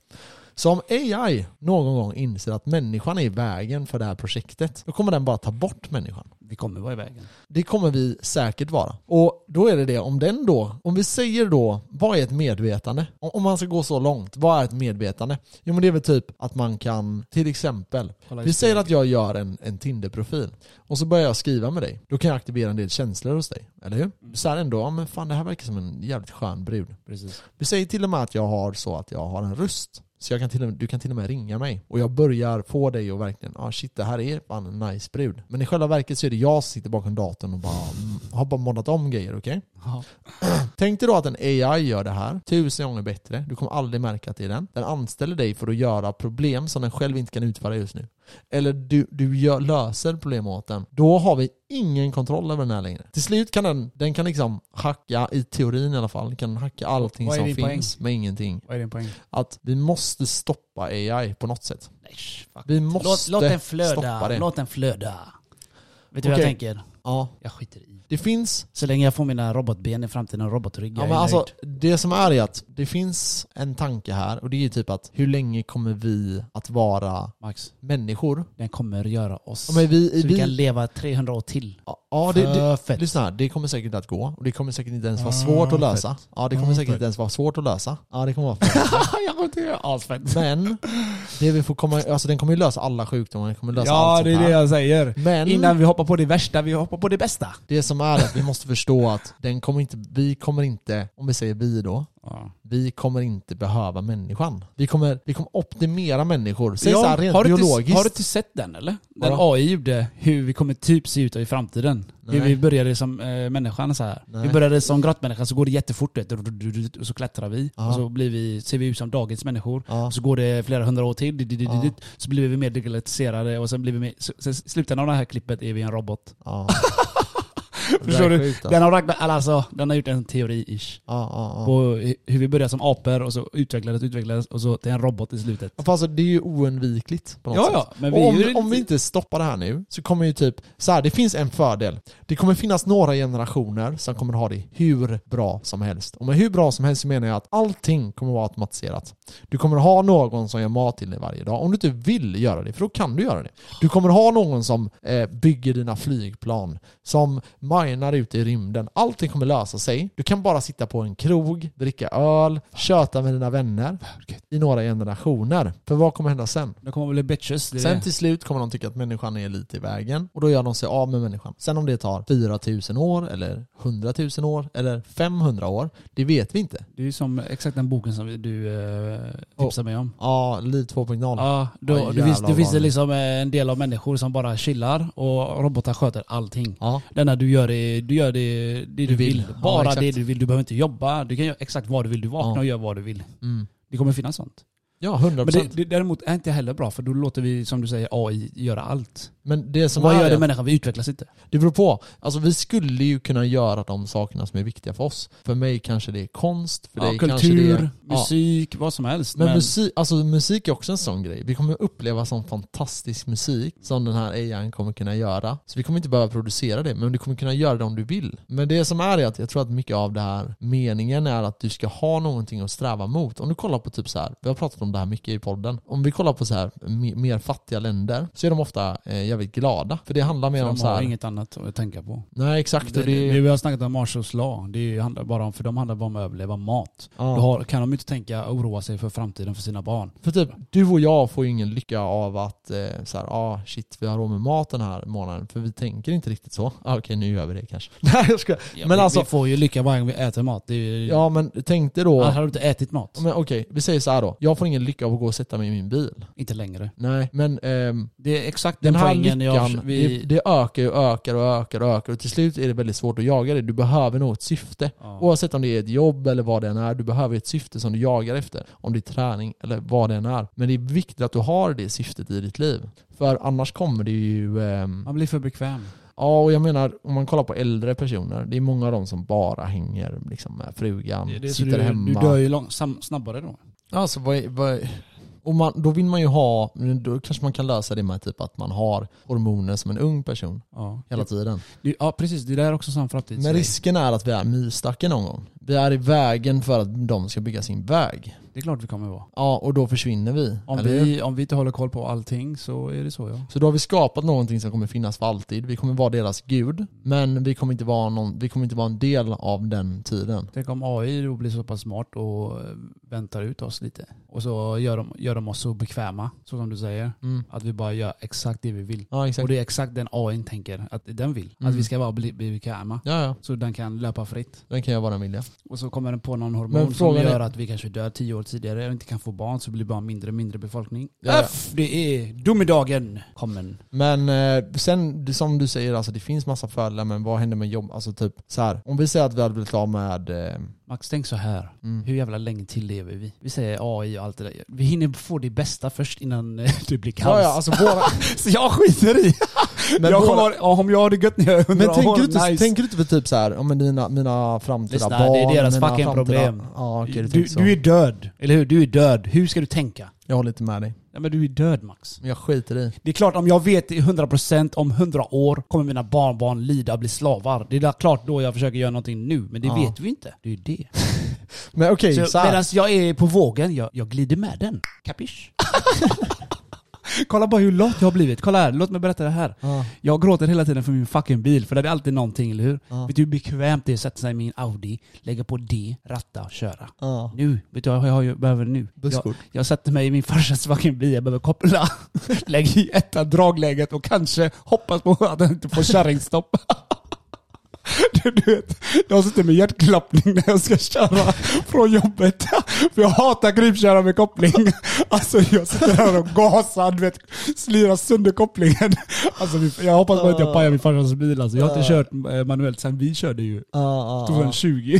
Så om AI någon gång inser att människan är i vägen för det här projektet, då kommer den bara ta bort människan. Vi kommer vara i vägen. Det kommer vi säkert vara. Och då är det det, om den då, om vi säger då, vad är ett medvetande? Om man ska gå så långt, vad är ett medvetande? Jo men det är väl typ att man kan, till exempel, vi säger att jag gör en, en Tinder-profil och så börjar jag skriva med dig. Då kan jag aktivera en del känslor hos dig, eller hur? Så här ändå, ja men fan det här verkar som en jävligt skön brud. Precis. Vi säger till och med att jag har så att jag har en röst. Så jag kan till och med, du kan till och med ringa mig. Och jag börjar få dig att verkligen, ah shit det här är fan en nice brud. Men i själva verket så är det jag som sitter bakom datorn och bara mm, har bara moddat om grejer, okej? Ja. Tänk dig då att en AI gör det här tusen gånger bättre. Du kommer aldrig märka att det är den. Den anställer dig för att göra problem som den själv inte kan utföra just nu. Eller du, du gör, löser problem åt den. Då har vi ingen kontroll över den här längre. Till slut kan den, den kan liksom hacka, i teorin i alla fall, kan hacka allting som din poäng? finns med ingenting. Vad är din poäng? Att vi måste stoppa AI på något sätt. Nej, fuck. Vi måste Låt, låt den stoppa flöda. det. Låt den flöda. Vet du vad Okej. jag tänker? Ja, Jag skiter i. det finns Så länge jag får mina robotben i framtiden och robotrygg, Ja, men alltså, det som är är att det finns en tanke här och det är ju typ att hur länge kommer vi att vara Max, människor? den kommer göra oss Ja, men vi, så vi kan vi, leva 300 år till. ja, det, det, fett. lyssna här, det kommer säkert att gå och det kommer säkert inte ens vara Ah, svårt att lösa. Ja, det kommer Ah, säkert inte ens vara svårt att lösa. Ja, det kommer vara fett. jag kommer inte göra asfett. Men, det vi får komma, alltså den kommer ju lösa alla sjukdomar, den kommer lösa Ja, allt det är det jag säger. Men Innan vi hoppar på det värsta, vi hoppar på det bästa. det som är att vi måste förstå att den kommer inte, vi kommer inte, om vi säger vi då, Ja. Vi kommer inte behöva människan. Vi kommer, vi kommer optimera människor. Säg Ja, så här rent har, du biologiskt. inte, har du inte sett den eller? Den Vadå? AI gjorde hur vi kommer typ se ut i framtiden. Hur vi började som eh, människan så här. Nej. Vi började som grottmänniska så går det jättefort du, och så klättrar vi. Ja. Och så blir vi, ser vi ut som dagens människor. Ja. Och så går det flera hundra år till, Ja. så blir vi mer digitaliserade och sen blir vi mer, så, i slutändan av det här klippet är vi en robot. Förstår du? sjukt, Den har, alltså, den har gjort en teori-ish. Ja, ja, ja. På hu- hur vi började som apor och så utvecklades utvecklades och så till en robot i slutet. Fast alltså, det är ju oundvikligt på något Ja, sätt. ja, men vi om, ju om vi inte stoppar det här nu så kommer ju typ, så här, det finns en fördel. Det kommer finnas några generationer som kommer ha det hur bra som helst. Och med hur bra som helst så menar jag att allting kommer vara automatiserat. Du kommer ha någon som gör mat till dig varje dag, om du inte vill göra det, för då kan du göra det. Du kommer ha någon som eh, bygger dina flygplan, som minar ut i rymden. Allting kommer lösa sig. Du kan bara sitta på en krog, dricka öl, köta med dina vänner i några generationer. För vad kommer hända sen? Det kommer bli bitches. Det Sen det. till slut kommer de tycka att människan är lite i vägen och då gör de sig av med människan. Sen om det tar 4000 år eller 100 000 år eller 500 år, det vet vi inte. Det är ju som exakt den boken som du eh, tipsade mig om. Ja, Li 2.0. Ja, då, Oj, då, finns, finns det vad- liksom eh, en del av människor som bara chillar och robotar sköter allting. Ja. Denna du gör det, du gör det, det du, Du vill. vill. Ja, Bara exakt. det du vill. Du behöver inte jobba. Du kan göra exakt vad du vill. Du vaknar Ja. och gör vad du vill. Mm. Det kommer finnas sånt. Ja, 100%. Men det, det däremot är inte heller bra för då låter vi, som du säger, AI göra allt. Men det som vad är gör det människan? Vi utvecklas inte. det beror på. Alltså vi skulle ju kunna göra de sakerna som är viktiga för oss. För mig kanske det är konst, för Ja, dig kanske det kultur, är... Ja. musik, vad som helst. Men, Men, musik, alltså musik är också en sån grej. Vi kommer uppleva sån fantastisk musik som den här AI kommer kunna göra. Så vi kommer inte behöva producera det, men du kommer kunna göra det om du vill. Men det som är är att jag tror att mycket av det här meningen är att du ska ha någonting att sträva mot. Om du kollar på typ så här, vi har pratat om det här mycket i podden. Om vi kollar på så här me- mer fattiga länder så är de ofta eh, jävligt glada. För det handlar mer för om de så har här. inget annat att tänka på. Nej exakt. Det, det, det, vi har snackat om Marshalls law. Det handlar bara om, för de handlar bara om att överleva mat. ja. Då har, kan de inte tänka och oroa sig för framtiden för sina barn. För typ, du och jag får ju ingen lycka av att eh, så här, ah shit vi har råd med mat den här månaden. För vi tänker inte riktigt så. Ah, Okej nu gör vi det kanske. Nej jag ska. Ja, Men vi, alltså- vi får ju lycka varje gång vi äter mat. Ju, Ja men tänk dig då. Annars hade du inte ätit mat. Men okej, vi säger så här då. Jag får ingen lycka av att gå och sätta mig i min bil. Inte längre. Nej, men ehm, Det är exakt den, den här lyckan, jag... Vi, det, det ökar och ökar och ökar och ökar och till slut är det väldigt svårt att jaga det. Du behöver något syfte. ja. Oavsett om det är ett jobb eller vad det än är, du behöver ett syfte som du jagar efter. Om det är träning eller vad det än är. Men det är viktigt att du har det syftet i ditt liv. För annars kommer det ju... ehm, Man blir för bekväm. ja, och jag menar, om man kollar på äldre personer, det är många av dem som bara hänger liksom, med frugan, Det sitter du, hemma. du dör ju lång, sam, snabbare då. Alltså vad, vad, och man, då vill man ju ha, då kanske man kan lösa det med typ att man har hormoner som en ung person Ja, hela tiden. Ja precis, det där är också sån framtidsgrej. Men risken är att vi är myrstacken någon gång. Vi är i vägen för att de ska bygga sin väg. Det är klart vi kommer vara. Ja, och då försvinner vi. Om eller vi, om vi inte håller koll på allting så är det så ja. Så då har vi skapat någonting som kommer finnas för alltid. Vi kommer vara deras gud, men vi kommer inte vara, någon, vi kommer inte vara en del av den tiden. Tänk om AI då blir så pass smart och eh, väntar ut oss lite. Och så gör de, gör de oss så bekväma, så som du säger. Mm. Att vi bara gör exakt det vi vill. Ja, exakt. Och det är exakt den AI tänker att den vill. Mm. Att vi ska bara bli, bli bekväma. Ja, ja. Så den kan löpa fritt. Den kan jag vara vilja. Och så kommer den på någon hormon som gör är- att vi kanske dör tio år tidigare och inte kan få barn så blir det bara mindre och mindre befolkning. Ja, ja. F, det är domedagen kommen. Men eh, sen, som du säger, alltså, det finns massa fördelar, men vad händer med jobb? Alltså typ så här. om vi säger att vi hade blivit av med... Eh, Max, tänk så här. mm. Hur jävla länge till lever vi? Vi säger AI och allt det där. Vi hinner få det bästa först innan eh, det blir kaos. Ja, ja, alltså våra, Så jag skiter i. men jag kommer, ja, om jag har det gött när jag är 100 men tänker år, du, inte, nice. tänker du inte för typ så här, men dina, mina framtida Lyssna, barn, det är deras mina fucking framtida, problem. Ja, okej, du, du, du är död. Eller hur? Du är död. Hur ska du tänka? Jag håller inte med dig. Ja, men du är död Max. Jag skiter i. Det är klart, om jag vet i 100% om 100 år kommer mina barnbarn lida och bli slavar. Det är klart då jag försöker göra någonting nu, men det Ja. vet vi inte. Det är ju det. Men okej, Så så här. Medan jag är på vågen, jag, jag glider med den. Kapisch? Kolla bara hur lat jag har blivit. Kolla här, låt mig berätta det här. Ja, Jag gråter hela tiden för min fucking bil, för det är alltid någonting, eller hur? Ja. Vet du hur bekvämt det är att sätta sig i min Audi, lägga på D, ratta och köra? ja. Nu, vet du vad jag, jag behöver nu? Jag, Busskort. jag sätter mig i min farsas fucking bil, jag behöver koppla, lägga i etta dragläget och kanske hoppas på att den inte får kärringstopp. Du, du vet, jag sitter med hjärtklappning när jag ska köra från jobbet. För jag hatar krypköra med koppling. Alltså jag sitter här och gasar, du vet, slirar sönder kopplingen. Alltså jag hoppas bara att jag pajar min farsas bil alltså. Jag har inte kört eh, manuellt sen vi körde ju Ja, ja, ja. 2020.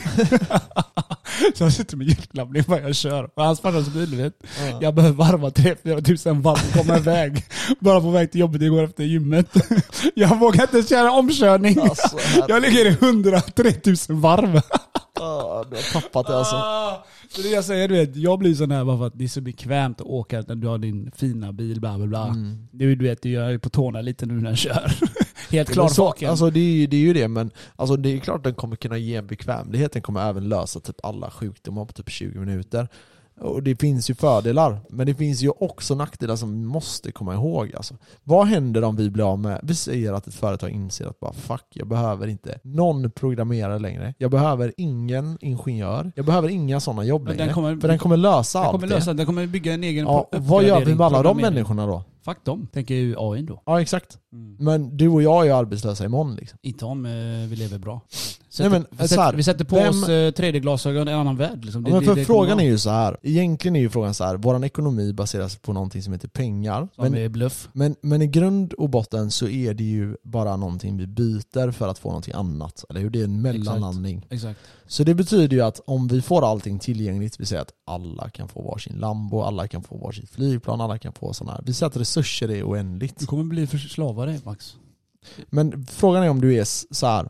Så jag sitter med hjärtklappning när jag kör. Och hans farsas bil, vet. Ja. Jag behöver varva 3-4 tusen varv och komma iväg. Bara på väg till jobbet igår efter gymmet. Jag vågar inte köra omkörning. Alltså, Jag ligger i 103 000 varv. ja, du har tappat det alltså. Ah, Så det jag säger, du vet, jag blir sån här bara för att det är så bekvämt att åka när du har din fina bil, bla bla bla. Mm. Du, du vet, jag är på tårna lite nu när jag kör. Helt Men klar så, vaken. alltså det är, ju, det är ju det, men alltså det är klart att den kommer kunna ge en bekvämlighet, den kommer även lösa typ alla sjukdomar på typ 20 minuter. Och det finns ju fördelar, men det finns ju också nackdelar som vi måste komma ihåg. Alltså. Vad händer om vi blir av med, vi säger att ett företag inser att bara fuck, jag behöver inte någon programmerare längre. Jag behöver ingen ingenjör. Jag behöver inga sådana jobb längre. den kommer- för den kommer lösa den allt kommer det. lösa, den kommer bygga en egen Ja, vad gör vi med alla de människorna då? Fuck dem, tänker ju AI då. Ja exakt. Mm. Men du och jag är ju arbetslösa imorgon liksom. Inte om eh, vi lever bra. Nej, men, vi, så här, sätter, vi sätter på vem- oss eh, 3D-glasögon i en annan värld. Liksom. Ja, men för det frågan kommer är ju så här. egentligen är ju frågan så här. våran ekonomi baseras på någonting som heter pengar. som Men, är bluff. men, men i grund och botten så är det ju bara någonting vi byter för att få någonting annat. Eller hur? Det är en mellanlandning. Exakt. Så det betyder ju att om vi får allting tillgängligt, vi säger att alla kan få varsin Lambo, alla kan få varsitt flygplan, alla kan få sådana här. Vi att resurser är oändligt. Du kommer bli förslavare Max. Men frågan är om du är så här.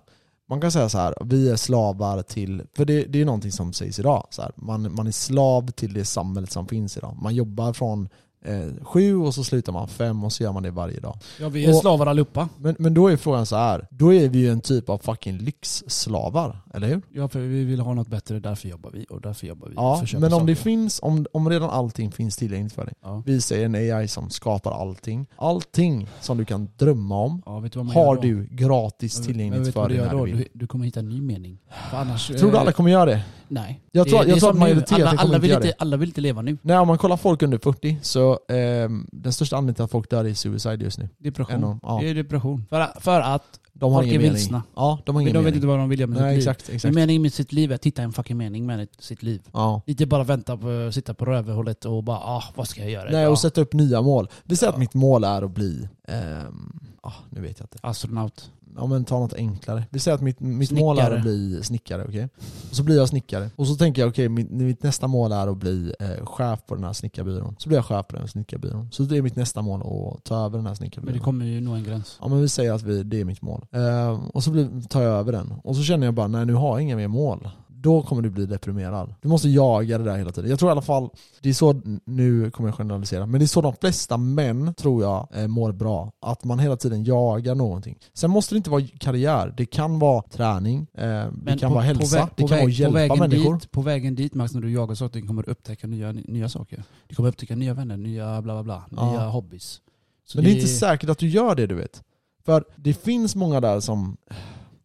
Man kan säga så här, vi är slavar till, för det, det är någonting som sägs idag. Så här, man, man är slav till det samhället som finns idag. Man jobbar från eh, sju och så slutar man fem och så gör man det varje dag. Ja, vi är Och- slavar allihopa. Men, men då är frågan så här. då är vi ju en typ av fucking lyxslavar, eller hur? Ja, för vi vill ha något bättre, därför jobbar vi. Och därför jobbar vi. Ja, men om det saker. finns, om, om redan allting finns tillgängligt för dig. Ja. Vi säger en AI som skapar allting. Allting som du kan drömma om ja, du har då? du gratis Men- men tillgängligt du för dig när du vill. Du, du kommer hitta en ny mening. Annars... Tror du eh, alla kommer göra det? Nej. Jag tror- jag är tror att majoriteten alla, alla, inte vill göra inte, alla vill inte leva nu. Nej, om man kollar folk under 40 så ehm, den största anledningen till att folk dör är suicide just nu. Depression. Av- ja. Det är depression. För, för att De har Folk ingen är vilsna. Ja, de har de ingen vet mening. inte vad de vill göra med Nej, sitt liv. exakt. meningen med sitt liv är att hitta en fucking mening med sitt liv. Ja. Inte bara vänta på, sitta på rövhålet och bara ah, vad ska jag göra Nej, idag? och sätta upp nya mål. Vi säger Ja. att mitt mål är att bli, ehm, ah, nu vet jag inte. Astronaut. Ja men ta något enklare. Vi säger att mitt, mitt mål är att bli snickare, okej? Och så blir jag snickare. Och så tänker jag, okej, mitt, mitt nästa mål är att bli eh, chef på den här snickarbyrån. Så blir jag chef på den här snickarbyrån. Så det är mitt nästa mål att ta över den här Men snickarbyrån. det kommer ju nå en gräns. Ja men vi säger att vi, det är mitt mål. Eh, och så blir, tar jag över den. Och så känner jag bara, nej nu har jag inga mer mål. Då kommer du bli deprimerad. Du måste jaga det där hela tiden. Jag tror i alla fall, det är så, nu kommer jag generalisera, men det är så de flesta män tror jag eh, mår bra. Att man hela tiden jagar någonting. Sen måste det inte vara karriär, det kan vara träning, eh, det kan vara hälsa, vä- det kan vara hjälpa vägen människor. Dit, på vägen dit Max, när du jagar saker, kommer du upptäcka nya, nya saker. Du kommer upptäcka nya vänner, nya bla bla bla, Ja. nya hobbys. Så Men det är inte säkert att du gör det du vet. För det finns många där som,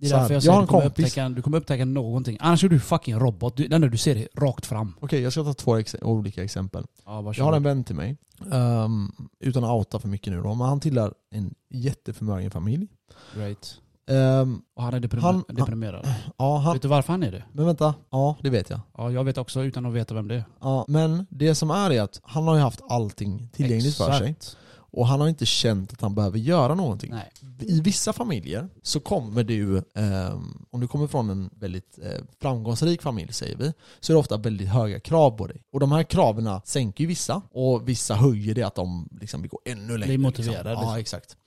Det är så därför jag jag säger att du kommer, kompis- upptäcka, du kommer upptäcka någonting. Annars är du fucking robot. Du, den du ser det rakt fram. okej jag ska ta två ex- olika exempel. Ja, Jag har en vän till mig, ehm, utan att outa för mycket nu då, men han tillhör en jätteförmögen familj. Great. Ehm, Och han är deprim- Han- deprimerad. ja, han, Vet du varför han är det? men vänta, ja det vet jag. Ja, jag vet också utan att veta vem det är. Ja, men det som är är att han har ju haft allting tillgängligt för sig. Och han har inte känt att han behöver göra någonting. Nej. I vissa familjer så kommer du, ehm, om du kommer från en väldigt eh, framgångsrik familj säger vi, så är det ofta väldigt höga krav på dig. Och de här kraven sänker ju vissa, och vissa höjer det att de liksom vill gå ännu längre. motiverade, Liksom. liksom. Ja, exakt.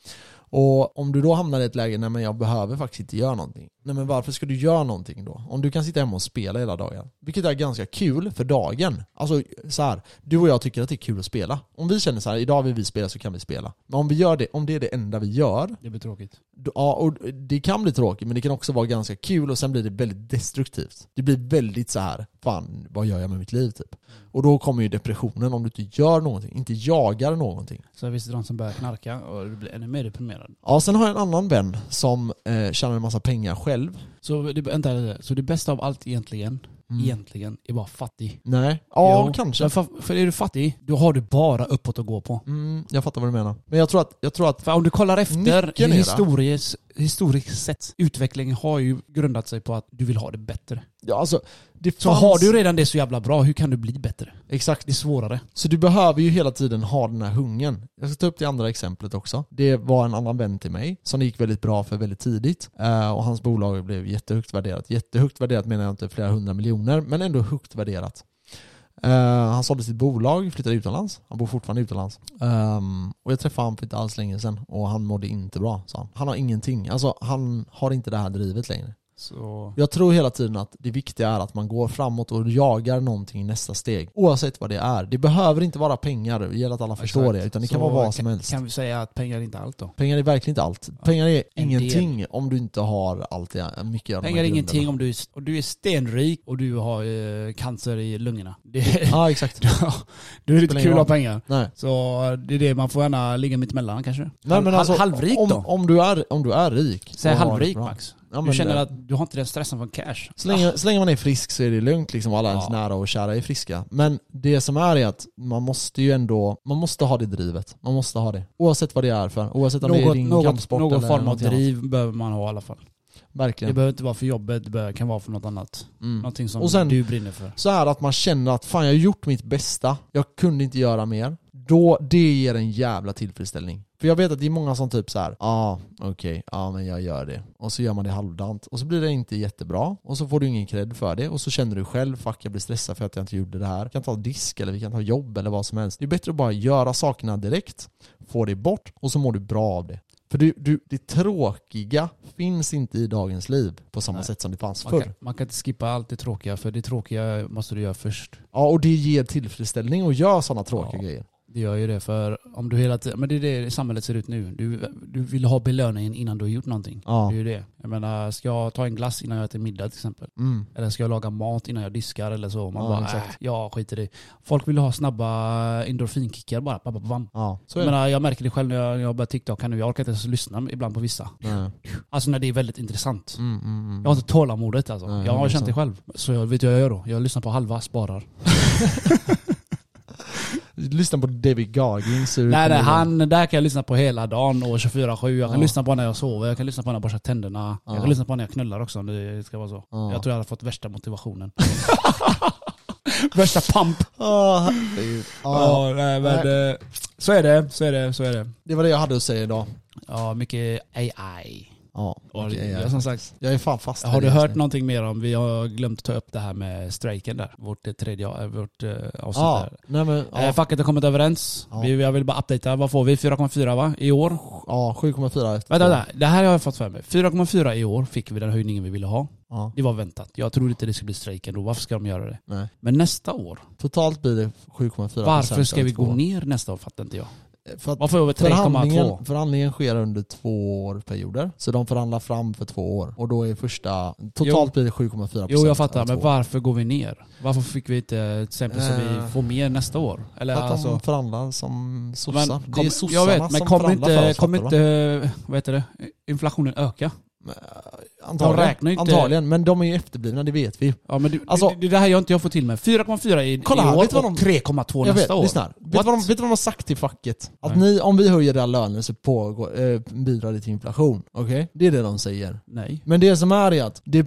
Och om du då hamnar i ett läge, nej men jag behöver faktiskt inte göra någonting. Nej men varför ska du göra någonting då? Om du kan sitta hemma och spela hela dagen. Vilket är ganska kul för dagen. Alltså så här, du och jag tycker att det är kul att spela. Om vi känner så här, idag vill vi spela så kan vi spela. Men om vi gör det, om det är det enda vi gör, Det blir tråkigt. då- Ja, och det kan bli tråkigt men det kan också vara ganska kul och sen blir det väldigt destruktivt. Det blir väldigt så här, fan vad gör jag med mitt liv typ? Och då kommer ju depressionen om du inte gör någonting, inte jagar någonting. Så visst är det de som börjar knarka och du blir ännu mer deprimerad. Ja, sen har jag en annan vän som eh, tjänar en massa pengar själv. Så det, vänta, lite. så det bästa av allt egentligen, Mm. egentligen, är bara fattig. Nej, ja Jo, kanske. För, för är du fattig, då har du bara uppåt att gå på. Mm, jag fattar vad du menar. Men jag tror att, jag tror att För om du kollar efter Nyckeln historiskt sett, utvecklingen har ju grundat sig på att du vill ha det bättre. Ja, alltså, det Så fanns- har du redan det så jävla bra, hur kan du bli bättre? Exakt. Det är svårare. Så du behöver ju hela tiden ha den här hungern. Jag ska ta upp det andra exemplet också. Det var en annan vän till mig som det gick väldigt bra för väldigt tidigt. Eh, och hans bolag blev jättehögt värderat. Jättehögt värderat menar jag inte flera hundra miljoner, men ändå högt värderat. Eh, han sålde sitt bolag, flyttade utomlands. Han bor fortfarande utomlands. Um, och jag träffade honom för inte alls länge sedan och han mådde inte bra, sa han. Han har ingenting. Alltså han har inte det här drivet längre. Så... Jag tror hela tiden att det viktiga är att man går framåt och jagar någonting i nästa steg. Oavsett vad det är. Det behöver inte vara pengar, det gäller att alla förstår Exakt. det. Utan det kan Så vara vad som kan- helst. Kan vi säga att pengar är inte allt då? Pengar är verkligen inte allt. Pengar är En ingenting om du inte har allt det, mycket av de Pengar är ingenting om du är, och du är stenrik och du har eh, cancer i lungorna. Det, Ja, exakt. du är lite kul att ha pengar. Nej. Så det är det, man får gärna ligga mitt emellan kanske. Nej men alltså, halvrik om, då? om, du är, om du är rik. Säg halvrik. Max. Ja, du känner det- att du har inte den stressen från cash. Så länge, så länge man är frisk så är det lugnt liksom, alla ens Ja. nära och kära är friska. Men det som är är att man måste ju ändå, man måste ha det drivet. Man måste ha det. Oavsett vad det är för. Oavsett om det är Något, din något, kampsport någon eller form av någonting annat. driv behöver man ha i alla fall. Det Verkligen. behöver inte vara för jobbet, det kan vara för något annat. Mm. Någonting som sen- du brinner för. Så är det att man känner att fan jag har gjort mitt bästa, jag kunde inte göra mer. Då, det ger en jävla tillfredsställning. För jag vet att det är många som typ så här, ja ah, okej, ja men jag gör det. Och så gör man det halvdant. Och så blir det inte jättebra. Och så får du ingen cred för det. Och så känner du själv, fuck jag blir stressad för att jag inte gjorde det här. Vi kan ta disk eller vi kan ta jobb eller vad som helst. Det är bättre att bara göra sakerna direkt, få det bort och så mår du bra av det. För du, du, det tråkiga finns inte i dagens liv på samma Nej. sätt som det fanns Man förr. kan, man kan inte skippa allt det tråkiga, för det tråkiga måste du göra först. Ja, och det ger tillfredsställning att göra sådana tråkiga Ja. grejer. Det gör ju det, för om du hela tiden... Men det är det samhället ser ut nu. Du, du vill ha belöningen innan du har gjort någonting. Ja. Det är ju det. Jag menar, ska jag ta en glass innan jag äter middag till exempel? Mm. Eller ska jag laga mat innan jag diskar eller så? Man Ja, bara, exakt. äh, jag skiter i det. Folk vill ha snabba endorfinkickar bara. Bam, bam. Ja, så Jag, menar, jag märker det själv när jag, när jag börjar TikTok här nu. Jag orkar inte ens lyssna ibland på vissa. Nej. Alltså när det är väldigt intressant. Mm, mm, mm. Jag har inte tålamodet alltså. Nej, jag har känt det själv. Så jag vet jag gör då. Jag lyssnar på halva, sparar. Lyssna på David du Nej nej, han, där kan jag lyssna på hela dagen och 24-7. Jag kan Ja. lyssna på när jag sover, jag kan lyssna på när jag borstar tänderna. Ja. Jag kan lyssna på när jag knullar också om det ska vara så. Ja. Jag tror jag hade fått värsta motivationen. värsta pump. Herregud. Ja, nej, men eh, så är det, så är det, så är det. det var det jag hade att säga idag. Ja, mycket AI. Ja, Och jag, jag, som sagt, jag är fan fast har du det hört nu. någonting mer om, vi har glömt ta upp det här med strejken där. Vårt eh, tredje, eh, vårt eh, avsnitt Ja, där. nej men, Eh, ja, facket har kommit överens. Ja. Vi, jag vill bara updatea, vad får vi? 4,4 va? I år? ja 7,4 efter Vänta, vänta. Det här har jag fått för mig. 4,4 i år fick vi den höjningen vi ville ha. Ja, Det var väntat. Jag trodde inte det skulle bli strejk ändå. Varför ska de göra det? nej. Men nästa år, Totalt blir det 7,4 varför ska vi gå år. ner nästa år? Fattar inte jag. För att Varför över förhandlingen, 3,2? förhandlingen sker under två år perioder. Så de förhandlar fram för två år. Och då är första, totalt blir det 7,4% Jo jag fattar, över men varför går vi ner? Varför fick vi inte till exempel så vi Eh. får mer nästa år? Eller att alltså... de förhandlar som sossar. Det är sossarna jag vet, men som kommer förhandlar för inte, oss, kommer inte, vad heter det, inflationen öka? Va? Antagligen, räknar inte- antagligen, men de är ju efterblivna, det vet vi. Ja men det, Alltså- det, det är det här jag inte jag får till med. 4,4 i, Kolla i år vet du och de- 3,2 Jag nästa vet, år. lyssna. Vet du vad, de, vet du vad de har sagt till facket? Att Nej. ni, om vi höjer era löner så pågår, eh, bidrar det till inflation. Okej? Det är det de säger. Nej. Men det som är är att det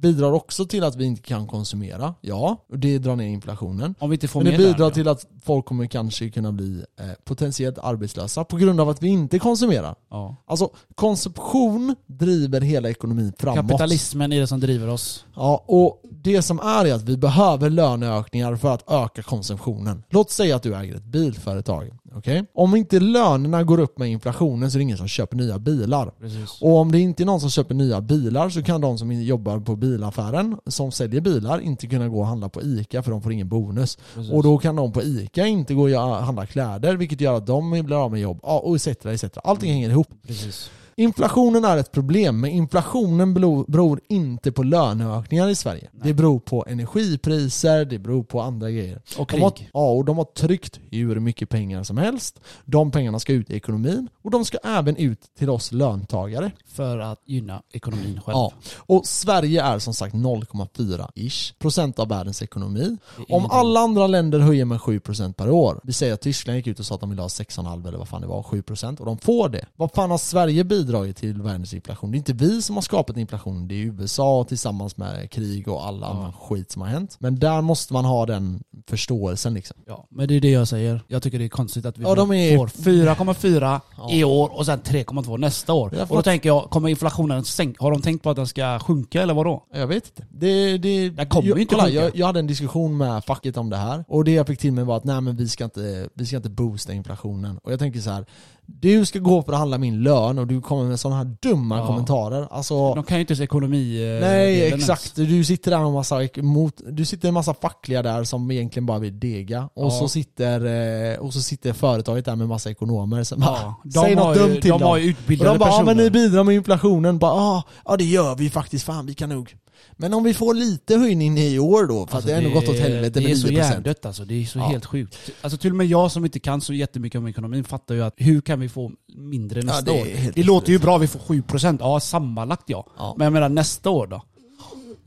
bidrar också till att vi inte kan konsumera. Ja, och det drar ner inflationen. Om vi inte får Men det bidrar där, till att folk kommer kanske kunna bli eh, potentiellt arbetslösa på grund av att vi inte konsumerar. Ja. Alltså konsumtion driver hela ekonomin framåt. Kapitalismen är det som driver oss. Ja, och det som är är att vi behöver löneökningar för att öka konsumtionen. Låt säga att du äger ett bilföretag. Okej? Om inte lönerna går upp med inflationen så är det ingen som köper nya bilar. Precis. Och om det inte är någon som köper nya bilar så kan de som jobbar på bilaffären, som säljer bilar, inte kunna gå och handla på ICA för de får ingen bonus. Precis. Och då kan de på ICA inte gå och handla kläder vilket gör att de blir av med jobb. Ja, och etc. etc. Allting hänger ihop. Precis. Inflationen är ett problem, men inflationen bero- beror inte på löneökningar i Sverige. Det beror på energipriser, det beror på andra grejer. Och De har, krig. ja, och de har tryckt hur mycket pengar som helst. De pengarna ska ut i ekonomin och de ska även ut till oss löntagare. För att gynna ekonomin själv. Ja. Och Sverige är som sagt 0,4-ish procent av världens ekonomi. Om alla andra länder höjer med 7% per år, vi säger att Tyskland gick ut och sa att de ville ha 6,5 eller vad fan det var, 7% och de får det. Vad fan har Sverige bidragit bidragit till världens inflation. Det är inte vi som har skapat inflationen, det är USA tillsammans med krig och all annan skit som har hänt. Men där måste man ha den förståelsen liksom. Ja, men det är det jag säger. Jag tycker det är konstigt att vi Ja, de är- får 4,4 Ja. i år och sen 3,2 nästa år. Har Och då fått- tänker jag, kommer inflationen sänka? Har de tänkt på att den ska sjunka eller vadå? Jag vet inte. Det, det, Den kommer jag, inte kolla, jag, jag hade en diskussion med facket om det här och det jag fick till mig var att nej men vi ska inte, vi ska inte boosta inflationen. Och jag tänker så här. Du ska gå för att handla min lön och du kommer med sådana här dumma Ja. kommentarer. Alltså, De kan ju inte se ekonomi... eh, Nej exakt, du sitter där med massa, mot, du sitter en massa fackliga där som egentligen bara vill dega och, Ja. så sitter, eh, och så sitter företaget där med massa ekonomer som ens. bara, Ja, de säg något ju, dumt till De dem. har ju Och utbildade de bara, ja personer. men ni bidrar med inflationen, bara ah, ja det gör vi faktiskt, fan vi kan nog. Men om vi får lite höjning i år då, för Alltså, det har ändå gått åt helvete Det med är så 9%. hjärndött alltså, det är så Ja. helt sjukt. Alltså till och med jag som inte kan så jättemycket om ekonomin fattar ju att hur kan vi få mindre nästa det är år? Det låter ju bra, vi får 7%, ja sammanlagt ja. Ja. Men jag menar nästa år då?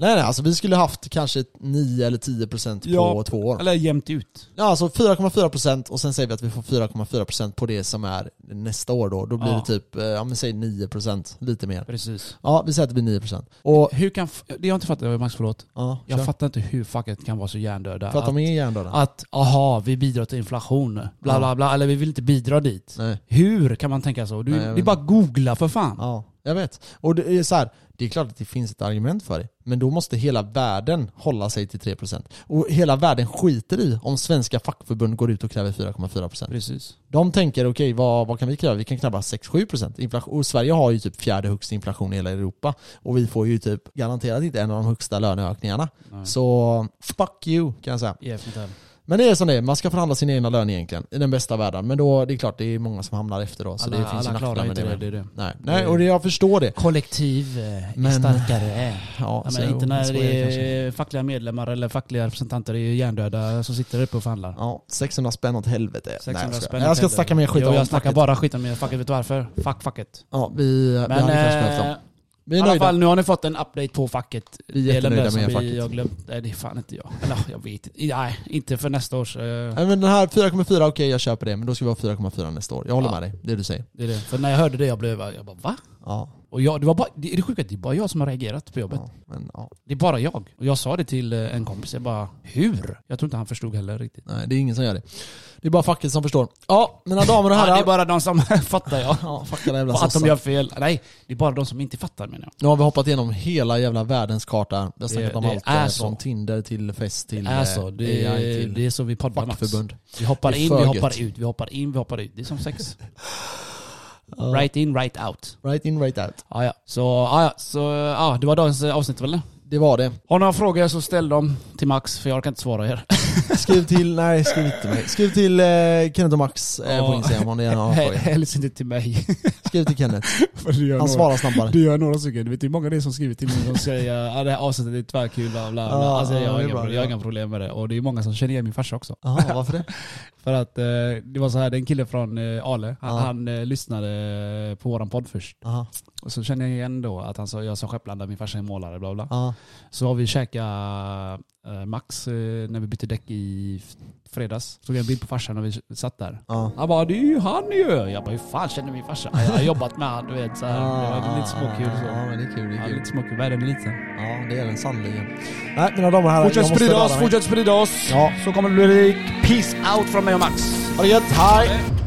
Nej nej, alltså vi skulle haft kanske 9 eller 10% på Ja. två år. Eller jämnt ut. Ja, alltså 4,4% och sen säger vi att vi får 4,4% på det som är nästa år då. Då blir Ja. det typ, eh, ja men säg 9%, lite mer. Precis. Ja, vi säger att det blir 9%. Och, Hur kan... f- Det jag inte fattat, Max förlåt. ja, Jag kör. fattar inte hur facket kan vara så hjärndöda. För att de är hjärndöda. att, aha, vi bidrar till inflation, bla Ja. bla bla, eller vi vill inte bidra dit. Nej. Hur kan man tänka så? Du, Nej, jag det är vet bara googla för fan. Ja, jag vet. Och det är så här, det är klart att det finns ett argument för det. Men då måste hela världen hålla sig till 3%. Och hela världen skiter i om svenska fackförbund går ut och kräver 4,4%. Precis. De tänker, okej vad, vad kan vi kräva? Vi kan kräva 6-7% inflation. Och Sverige har ju typ fjärde högsta inflation i hela Europa. Och vi får ju typ garanterat inte en av de högsta löneökningarna. Nej. Så fuck you kan jag säga. Yeah. Men det är som det är, man ska förhandla sin egna lön egentligen. I den bästa världen. Men då, det är klart, det är många som hamnar efter då. Så alla det finns alla klarar med inte det. det. det, är det. Nej, nej, och det, jag förstår det. Kollektiv eh, är Men- starkare. Ja, men inte när det är kanske. är fackliga medlemmar eller fackliga representanter, är hjärndöda som sitter uppe och förhandlar. Ja, 600 spänn åt helvete. 600 Nej, jag, spänn jag ska snacka mer skit jo, om jag snackar bara skit om er facket. Vet du varför? Fuck facket. Ja, vi, vi Men hade kanske behövt eh, dem. Vi i är alla nöjda. fall, nu har ni fått en update på facket. Vi är jättenöjda med facket. har glömt. Nej, det är fan inte jag. Eller jag vet inte. Nej, inte för nästa års. eh, Nej, men den här 4,4, okej jag köper det. Men då ska vi ha 4,4 nästa år. Jag håller Ja. med dig, det du säger. Det är det. För när jag hörde det, jag blev jag bara va? Ja, Och jag, det var bara, det är det sjuka, det är bara jag som har reagerat på jobbet. ja, men ja. Det är bara jag. Och jag sa det till eh, en kompis, jag bara hur? Jag tror inte han förstod heller riktigt. Nej, det är ingen som gör det. Det är bara facket som förstår. Ja, mina damer och Ja, herrar. det är bara de som fattar. Ja, fuck alla jävla att de gör fel. Nej, det är bara de som inte fattar menar jag. Nu har vi hoppat igenom hela jävla världens karta. Vi har Det- snackat om allt är eh, så. från Tinder till fest till Det är så. eh, Det, AI till det är så vi poddar. Vi hoppar in, vi hoppar ut, vi hoppar in, vi hoppar ut. Det är som sex. Right in, right out. Right in, right out. Ja, ja. Så, ja. Så, ja, det var dagens avsnitt väl? Det var det. Har ni några frågor så ställ dem till Max, för jag orkar inte svara er. Skriv till, nej skriv inte till mig. Skriv till eh, Kenneth och Max eh, på Ja. Instagram om ni gärna har frågor. Helst inte till mig. Skriv till Kenneth. Han några- svarar snabbare. Det gör några stycken. Du vet hur många det är som skriver till mig som säger att det här avsnittet är tvärkul, bla bla bla. Ja, Alltså, jag, ja, har inga, bra, jag har inga problem med det. Och det är många som känner igen min farsa också. Jaha, varför det? För att eh, det var så här, det är en kille från eh, Ale, han, Ja. han eh, lyssnade på våran podd först. Aha. Och så känner jag igen då att han sa, jag sa Skepplanda, min farsa är målare, bla bla. Ja. Så har vi käkat eh, Max eh, när vi bytte däck i fredags. Tog en bild på farsan när vi satt där. Ja. Han bara, det är ju han ju! Jag bara, hur fan känner min farsa? Jag har jobbat med han, du vet. Så här. Det var lite småkul så. Ja, men det är kul. Det Ja, är kul. lite småkul. Världen är liten. Ja, det är den sannerligen. Nej, mina damer och herrar. Fortsätt jag sprida oss, fortsätt sprida oss. Ja. Så kommer det bli peace out från mig och Max. Ha det gött, hej!